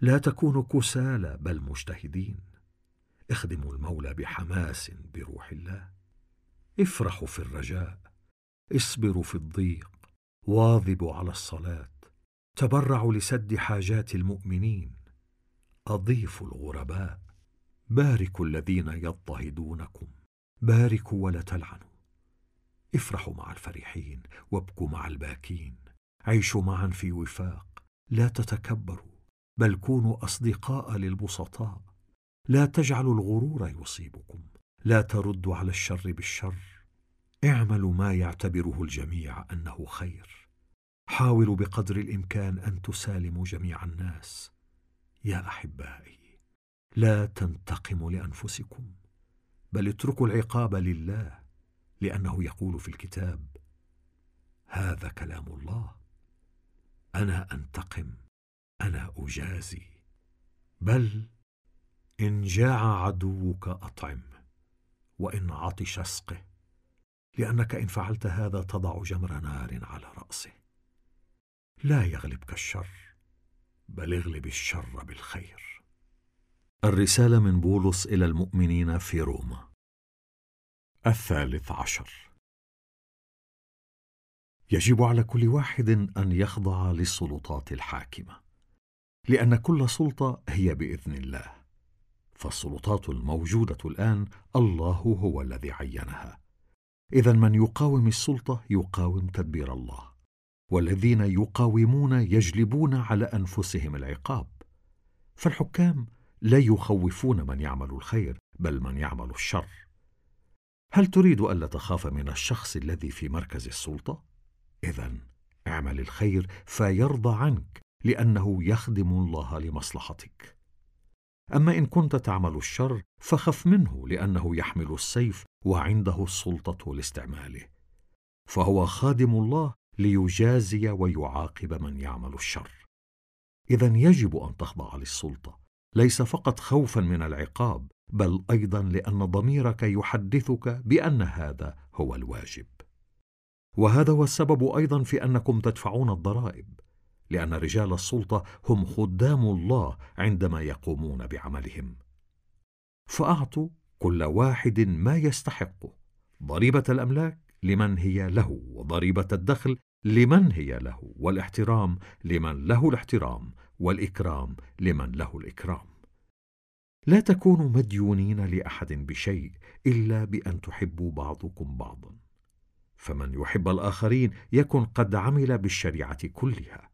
لا تكونوا كسالى بل مجتهدين. اخدموا المولى بحماس بروح الله. افرحوا في الرجاء. اصبروا في الضيق. واظبوا على الصلاة. تبرعوا لسد حاجات المؤمنين. اضيفوا الغرباء. باركوا الذين يضطهدونكم. باركوا ولا تلعنوا. افرحوا مع الفرحين وابكوا مع الباكين. عيشوا معا في وفاق. لا تتكبروا بل كونوا أصدقاء للبسطاء. لا تجعلوا الغرور يصيبكم. لا تردوا على الشر بالشر. اعملوا ما يعتبره الجميع أنه خير. حاولوا بقدر الإمكان أن تسالموا جميع الناس. يا أحبائي لا تنتقموا لأنفسكم بل اتركوا العقاب لله لأنه يقول في الكتاب هذا كلام الله أنا أنتقم أنا أجازي بل إن جاع عدوك اطعمه وإن عطش اسقه. لأنك إن فعلت هذا تضع جمر نار على رأسه. لا يغلبك الشر بل اغلب الشر بالخير. الرسالة من بولس إلى المؤمنين في روما. الثالث عشر. يجب على كل واحد أن يخضع للسلطات الحاكمة لأن كل سلطة هي بإذن الله. فالسلطات الموجودة الآن الله هو الذي عينها. اذا من يقاوم السلطة يقاوم تدبير الله والذين يقاومون يجلبون على أنفسهم العقاب. فالحكام لا يخوفون من يعمل الخير بل من يعمل الشر. هل تريد الا تخاف من الشخص الذي في مركز السلطة؟ اذا اعمل الخير فيرضى عنك لأنه يخدم الله لمصلحتك. أما إن كنت تعمل الشر فخف منه لأنه يحمل السيف وعنده السلطة لاستعماله. فهو خادم الله ليجازي ويعاقب من يعمل الشر. اذا يجب أن تخضع للسلطة ليس فقط خوفا من العقاب بل أيضا لأن ضميرك يحدثك بأن هذا هو الواجب. وهذا هو السبب أيضا في أنكم تدفعون الضرائب. لأن رجال السلطة هم خدام الله عندما يقومون بعملهم. فأعطوا كل واحد ما يستحقه ضريبة الأملاك لمن هي له وضريبة الدخل لمن هي له والاحترام لمن له الاحترام والإكرام لمن له الإكرام. لا تكونوا مديونين لأحد بشيء إلا بأن تحبوا بعضكم بعضا. فمن يحب الآخرين يكن قد عمل بالشريعة كلها.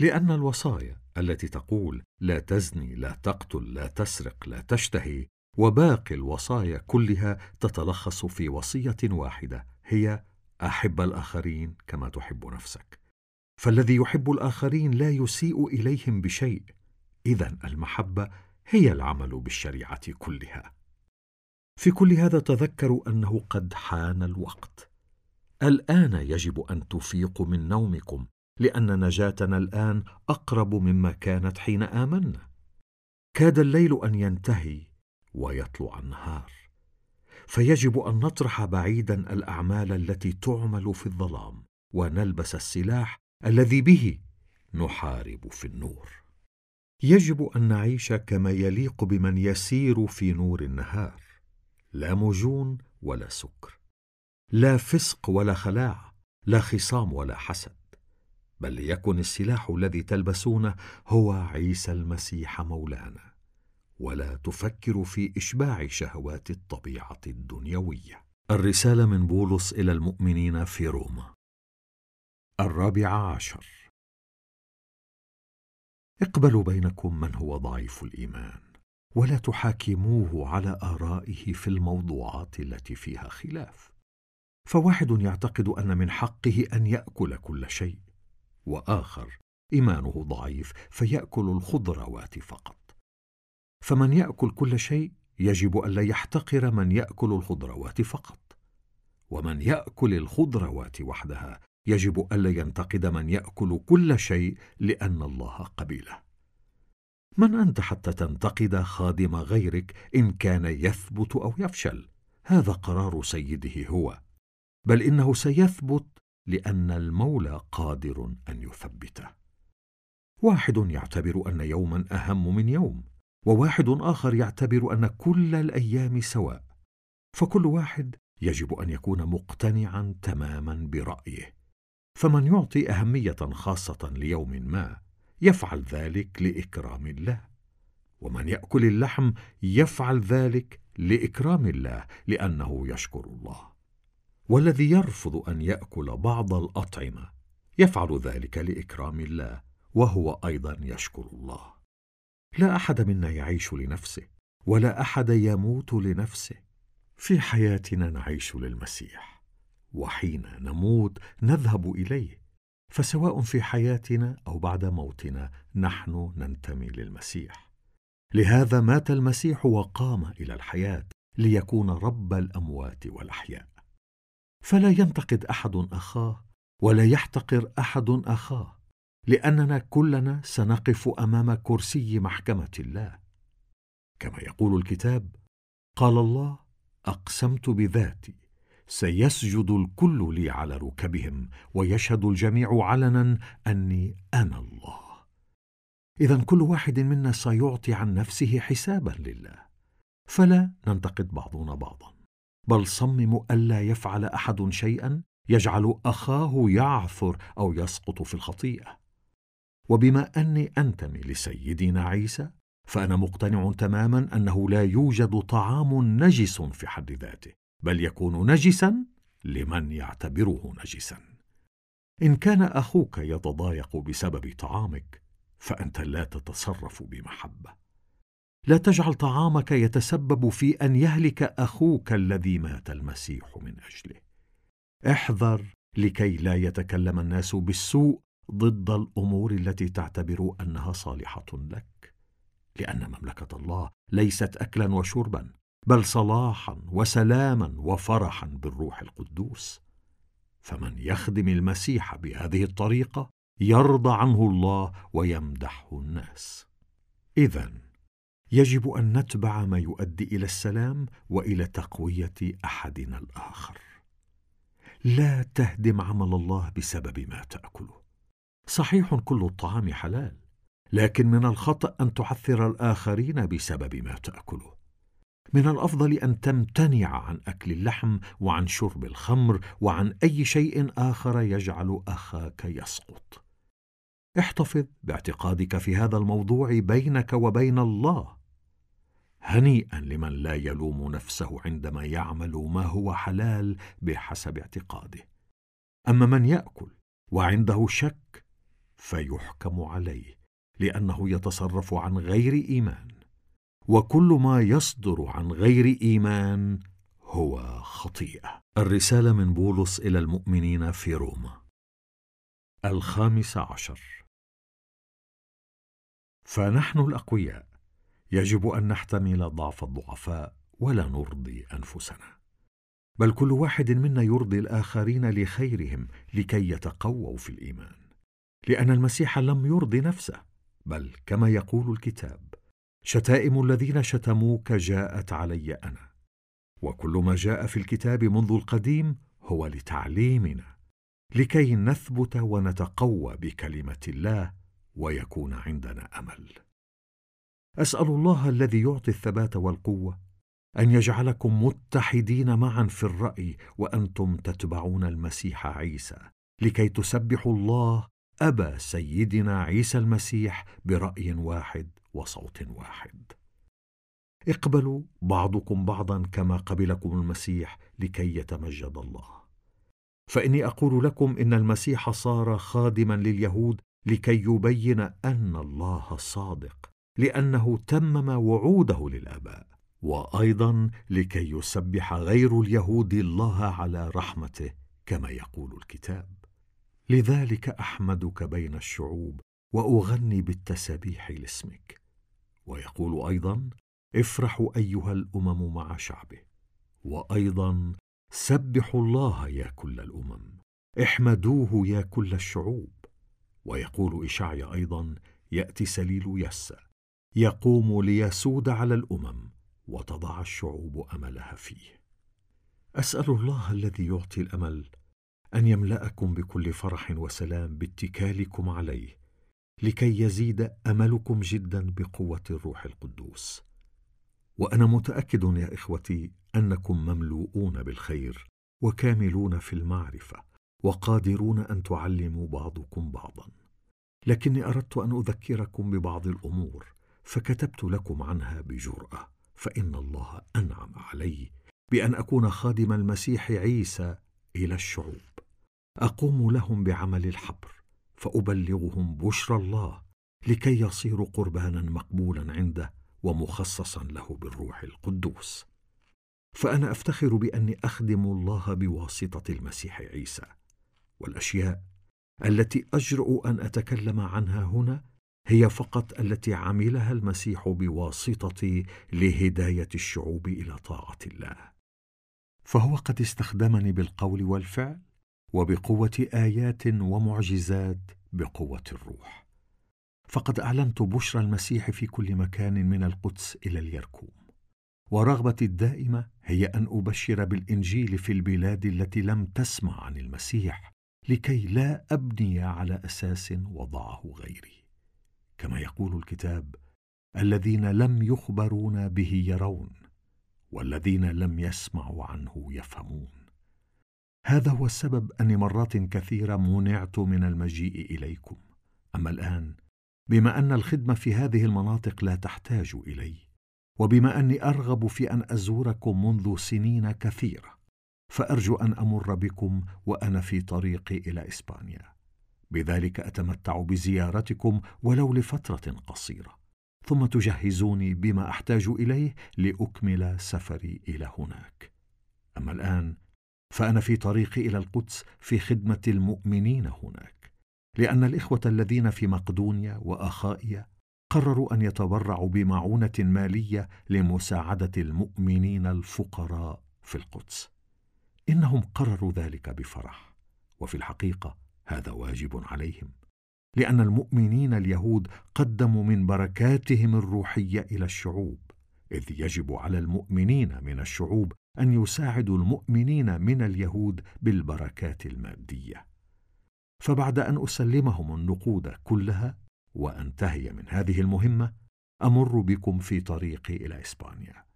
لأن الوصايا التي تقول لا تزني لا تقتل لا تسرق لا تشتهي وباقي الوصايا كلها تتلخص في وصية واحدة هي أحب الآخرين كما تحب نفسك فالذي يحب الآخرين لا يسيء إليهم بشيء. إذا المحبة هي العمل بالشريعة كلها. في كل هذا تذكروا أنه قد حان الوقت. الآن يجب أن تفيقوا من نومكم. لأن نجاتنا الآن أقرب مما كانت حين آمنا. كاد الليل أن ينتهي ويطلع النهار. فيجب أن نطرح بعيدا الأعمال التي تعمل في الظلام ونلبس السلاح الذي به نحارب في النور. يجب أن نعيش كما يليق بمن يسير في نور النهار. لا مجون ولا سكر. لا فسق ولا خلاع لا خصام ولا حسد. بل ليكن السلاح الذي تلبسونه هو عيسى المسيح مولانا. ولا تفكر في إشباع شهوات الطبيعة الدنيوية. الرسالة من بولس إلى المؤمنين في روما. الرابع عشر. اقبلوا بينكم من هو ضعيف الإيمان ولا تحاكموه على آرائه في الموضوعات التي فيها خلاف. فواحد يعتقد أن من حقه أن يأكل كل شيء. وآخر إيمانه ضعيف فيأكل الخضروات فقط. فمن يأكل كل شيء يجب الا يحتقر من يأكل الخضروات فقط. ومن يأكل الخضروات وحدها يجب الا ينتقد من يأكل كل شيء لأن الله قبيله. من أنت حتى تنتقد خادم غيرك إن كان يثبت أو يفشل؟ هذا قرار سيده هو. بل إنه سيثبت لأن المولى قادر أن يثبته. واحد يعتبر أن يوما أهم من يوم وواحد آخر يعتبر أن كل الأيام سواء. فكل واحد يجب أن يكون مقتنعا تماما برأيه. فمن يعطي أهمية خاصة ليوم ما يفعل ذلك لإكرام الله. ومن يأكل اللحم يفعل ذلك لإكرام الله لأنه يشكر الله. والذي يرفض أن يأكل بعض الأطعمة. يفعل ذلك لإكرام الله وهو أيضا يشكر الله. لا أحد منا يعيش لنفسه ولا أحد يموت لنفسه. في حياتنا نعيش للمسيح وحين نموت نذهب إليه. فسواء في حياتنا أو بعد موتنا نحن ننتمي للمسيح. لهذا مات المسيح وقام إلى الحياة ليكون رب الأموات والأحياء. فلا ينتقد أحد أخاه ولا يحتقر أحد أخاه لأننا كلنا سنقف أمام كرسي محكمة الله. كما يقول الكتاب قال الله أقسمت بذاتي سيسجد الكل لي على ركبهم ويشهد الجميع علنا أني أنا الله. إذا كل واحد منا سيعطي عن نفسه حسابا لله فلا ننتقد بعضنا بعضا. بل صمموا الا يفعل أحد شيئا يجعل أخاه يعثر أو يسقط في الخطيئة. وبما أني أنتمي لسيدنا عيسى فأنا مقتنع تماما أنه لا يوجد طعام نجس في حد ذاته بل يكون نجسا لمن يعتبره نجسا. إن كان أخوك يتضايق بسبب طعامك فأنت لا تتصرف بمحبة. لا تجعل طعامك يتسبب في أن يهلك أخوك الذي مات المسيح من أجله. احذر لكي لا يتكلم الناس بالسوء ضد الأمور التي تعتبر أنها صالحة لك لأن مملكة الله ليست اكلا وشربا بل صلاحا وسلاما وفرحا بالروح القدوس. فمن يخدم المسيح بهذه الطريقة يرضى عنه الله ويمدحه الناس. اذا يجب أن نتبع ما يؤدي إلى السلام وإلى تقوية أحدنا الآخر. لا تهدم عمل الله بسبب ما تأكله. صحيح كل الطعام حلال لكن من الخطأ أن تعثر الآخرين بسبب ما تأكله. من الأفضل أن تمتنع عن أكل اللحم وعن شرب الخمر وعن أي شيء آخر يجعل أخاك يسقط. احتفظ باعتقادك في هذا الموضوع بينك وبين الله. هنيئا لمن لا يلوم نفسه عندما يعمل ما هو حلال بحسب اعتقاده. أما من يأكل وعنده شك فيحكم عليه لأنه يتصرف عن غير إيمان. وكل ما يصدر عن غير إيمان هو خطيئة. الرسالة من بولس إلى المؤمنين في روما. الخامس عشر. فنحن الأقوياء. يجب أن نحتمل ضعف الضعفاء ولا نرضي أنفسنا. بل كل واحد منا يرضي الآخرين لخيرهم لكي يتقووا في الإيمان. لأن المسيح لم يرضي نفسه بل كما يقول الكتاب شتائم الذين شتموك جاءت علي أنا. وكل ما جاء في الكتاب منذ القديم هو لتعليمنا لكي نثبت ونتقوى بكلمة الله ويكون عندنا أمل. أسأل الله الذي يعطي الثبات والقوة أن يجعلكم متحدين معا في الرأي وأنتم تتبعون المسيح عيسى لكي تسبحوا الله أبا سيدنا عيسى المسيح برأي واحد وصوت واحد. اقبلوا بعضكم بعضا كما قبلكم المسيح لكي يتمجد الله. فإني أقول لكم إن المسيح صار خادما لليهود لكي يبين أن الله صادق. لأنه تمم وعوده للآباء وأيضا لكي يسبح غير اليهود الله على رحمته كما يقول الكتاب. لذلك أحمدك بين الشعوب وأغني بالتسابيح لاسمك. ويقول أيضا افرحوا أيها الأمم مع شعبه وأيضا سبحوا الله يا كل الأمم احمدوه يا كل الشعوب. ويقول اشعيا أيضا يأتي سليل يسى يقوم ليسود على الأمم وتضع الشعوب أملها فيه. أسأل الله الذي يعطي الأمل أن يملأكم بكل فرح وسلام باتكالكم عليه لكي يزيد أملكم جدا بقوة الروح القدوس. وأنا متأكد يا إخوتي أنكم مملوءون بالخير وكاملون في المعرفة وقادرون أن تعلموا بعضكم بعضا. لكني أردت أن أذكركم ببعض الأمور فكتبت لكم عنها بجرأة فإن الله أنعم علي بأن أكون خادم المسيح عيسى إلى الشعوب. أقوم لهم بعمل الحبر فأبلغهم بشرى الله لكي يصيروا قربانا مقبولا عنده ومخصصا له بالروح القدوس. فأنا أفتخر بأني أخدم الله بواسطة المسيح عيسى. والأشياء التي أجرؤ أن أتكلم عنها هنا هي فقط التي عملها المسيح بواسطتي لهداية الشعوب إلى طاعة الله. فهو قد استخدمني بالقول والفعل وبقوة آيات ومعجزات بقوة الروح. فقد أعلنت بشرى المسيح في كل مكان من القدس إلى اليركوم ورغبتي الدائمة هي أن أبشر بالإنجيل في البلاد التي لم تسمع عن المسيح لكي لا أبني على أساس وضعه غيري. كما يقول الكتاب الذين لم يخبرون به يرون والذين لم يسمعوا عنه يفهمون. هذا هو السبب اني مرات كثيرة منعت من المجيء إليكم. أما الآن بما أن الخدمة في هذه المناطق لا تحتاج إلي وبما أني أرغب في أن أزوركم منذ سنين كثيرة فأرجو أن أمر بكم وأنا في طريقي إلى إسبانيا. بذلك أتمتع بزيارتكم ولو لفترة قصيرة. ثم تجهزوني بما أحتاج إليه لأكمل سفري إلى هناك. أما الآن فأنا في طريقي إلى القدس في خدمة المؤمنين هناك لأن الإخوة الذين في مقدونيا وأخائيا قرروا أن يتبرعوا بمعونة مالية لمساعدة المؤمنين الفقراء في القدس. إنهم قرروا ذلك بفرح وفي الحقيقة هذا واجب عليهم لأن المؤمنين اليهود قدموا من بركاتهم الروحية إلى الشعوب إذ يجب على المؤمنين من الشعوب أن يساعدوا المؤمنين من اليهود بالبركات المادية. فبعد أن أسلمهم النقود كلها وأنتهي من هذه المهمة أمر بكم في طريقي إلى إسبانيا.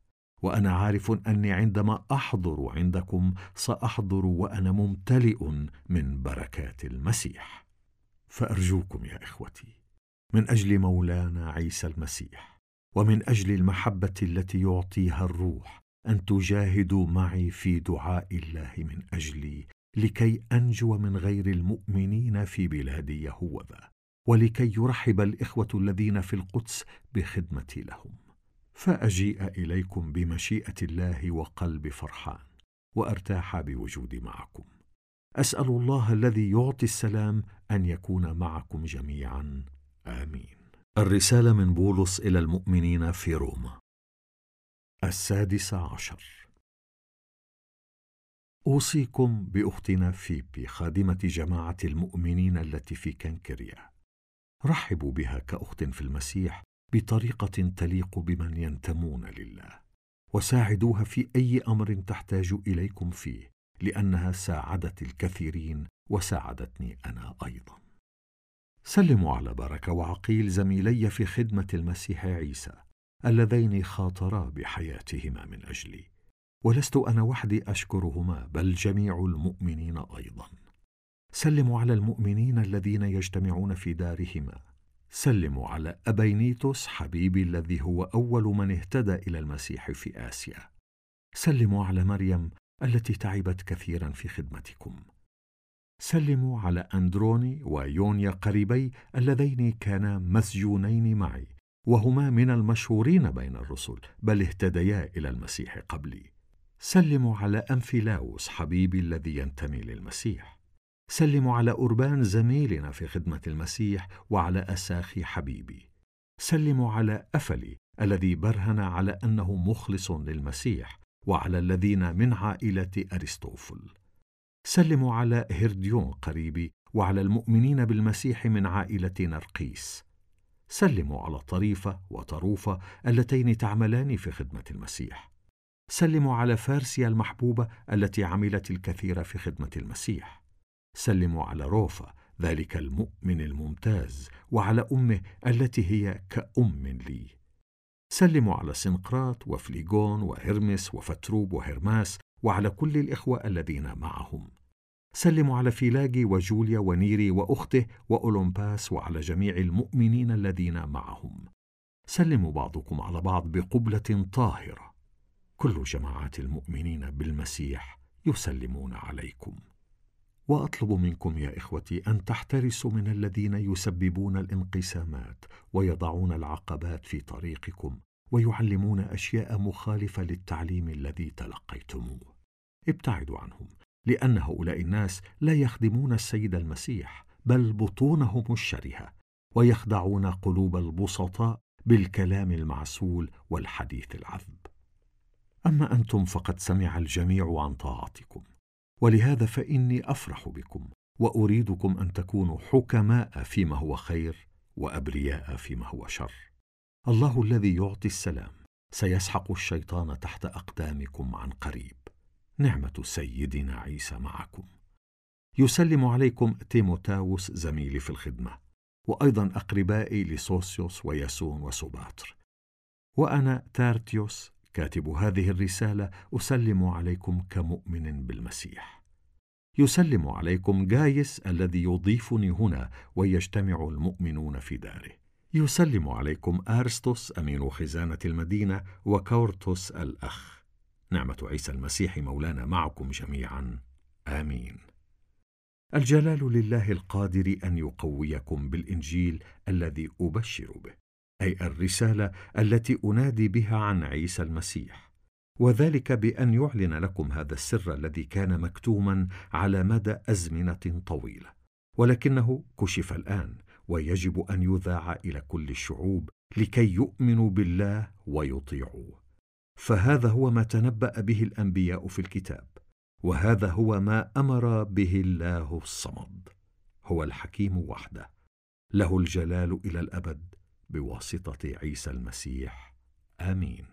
وأنا عارف أني عندما أحضر عندكم سأحضر وأنا ممتلئ من بركات المسيح. فأرجوكم يا إخوتي من أجل مولانا عيسى المسيح ومن أجل المحبة التي يعطيها الروح أن تجاهدوا معي في دعاء الله من أجلي لكي أنجو من غير المؤمنين في بلاد يهوذا ولكي يرحب الإخوة الذين في القدس بخدمتي لهم. فأجيء إليكم بمشيئة الله وقلب فرحان وأرتاح بوجودي معكم. أسأل الله الذي يعطي السلام أن يكون معكم جميعا. آمين. الرسالة من بولس إلى المؤمنين في روما. السادس عشر. أوصيكم بأختنا فيبي خادمة جماعة المؤمنين التي في كنكريا. رحبوا بها كأخت في المسيح بطريقة تليق بمن ينتمون لله وساعدوها في أي أمر تحتاج إليكم فيه لأنها ساعدت الكثيرين وساعدتني أنا أيضا. سلموا على بركة وعقيل زميلي في خدمة المسيح عيسى اللذين خاطرا بحياتهما من أجلي ولست أنا وحدي أشكرهما بل جميع المؤمنين أيضا. سلموا على المؤمنين الذين يجتمعون في دارهما سلموا على أبينيتوس حبيبي الذي هو أول من اهتدى إلى المسيح في آسيا. سلموا على مريم التي تعبت كثيرا في خدمتكم. سلموا على أندروني ويونيا قريبي اللذين كانا مسجونين معي وهما من المشهورين بين الرسل بل اهتديا إلى المسيح قبلي. سلموا على أنفيلاوس حبيبي الذي ينتمي للمسيح. سلموا على أربان زميلنا في خدمة المسيح وعلى أساخي حبيبي. سلموا على أفلي الذي برهن على أنه مخلص للمسيح وعلى الذين من عائلة أرسطوفل. سلموا على هرديون قريبي وعلى المؤمنين بالمسيح من عائلة نرقيس. سلموا على طريفة وطروفة اللتين تعملان في خدمة المسيح. سلموا على فارسيا المحبوبة التي عملت الكثير في خدمة المسيح. سلموا على روفا ذلك المؤمن الممتاز وعلى أمه التي هي كأم لي. سلموا على سنقراط وفليجون وهرمس وفتروب وهرماس وعلى كل الإخوة الذين معهم. سلموا على فيلاجي وجوليا ونيري وأخته وأولمباس وعلى جميع المؤمنين الذين معهم. سلموا بعضكم على بعض بقبلة طاهرة. كل جماعات المؤمنين بالمسيح يسلمون عليكم. وأطلب منكم يا إخوتي أن تحترسوا من الذين يسببون الانقسامات ويضعون العقبات في طريقكم ويعلمون أشياء مخالفة للتعليم الذي تلقيتموه. ابتعدوا عنهم لأن هؤلاء الناس لا يخدمون السيد المسيح بل بطونهم الشرهة ويخدعون قلوب البسطاء بالكلام المعسول والحديث العذب. أما أنتم فقد سمع الجميع عن طاعتكم. ولهذا فإني أفرح بكم وأريدكم أن تكونوا حكماء فيما هو خير وأبرياء فيما هو شر. الله الذي يعطي السلام سيسحق الشيطان تحت أقدامكم عن قريب. نعمة سيدنا عيسى معكم. يسلم عليكم تيموتاوس زميلي في الخدمة وأيضا أقربائي لسوسيوس وياسون وسوباتر. وأنا تارتيوس كاتب هذه الرسالة أسلم عليكم كمؤمن بالمسيح. يسلم عليكم جايس الذي يضيفني هنا ويجتمع المؤمنون في داره. يسلم عليكم ارسطس أمين خزانة المدينة وكورتوس الأخ. نعمة عيسى المسيح مولانا معكم جميعا. آمين. الجلال لله القادر أن يقويكم بالإنجيل الذي أبشر به. أي الرسالة التي أنادي بها عن عيسى المسيح. وذلك بأن يعلن لكم هذا السر الذي كان مكتوما على مدى أزمنة طويلة. ولكنه كشف الآن ويجب أن يذاع إلى كل الشعوب لكي يؤمنوا بالله ويطيعوه. فهذا هو ما تنبأ به الأنبياء في الكتاب وهذا هو ما أمر به الله الصمد. هو الحكيم وحده له الجلال إلى الأبد. بواسطة عيسى المسيح. آمين.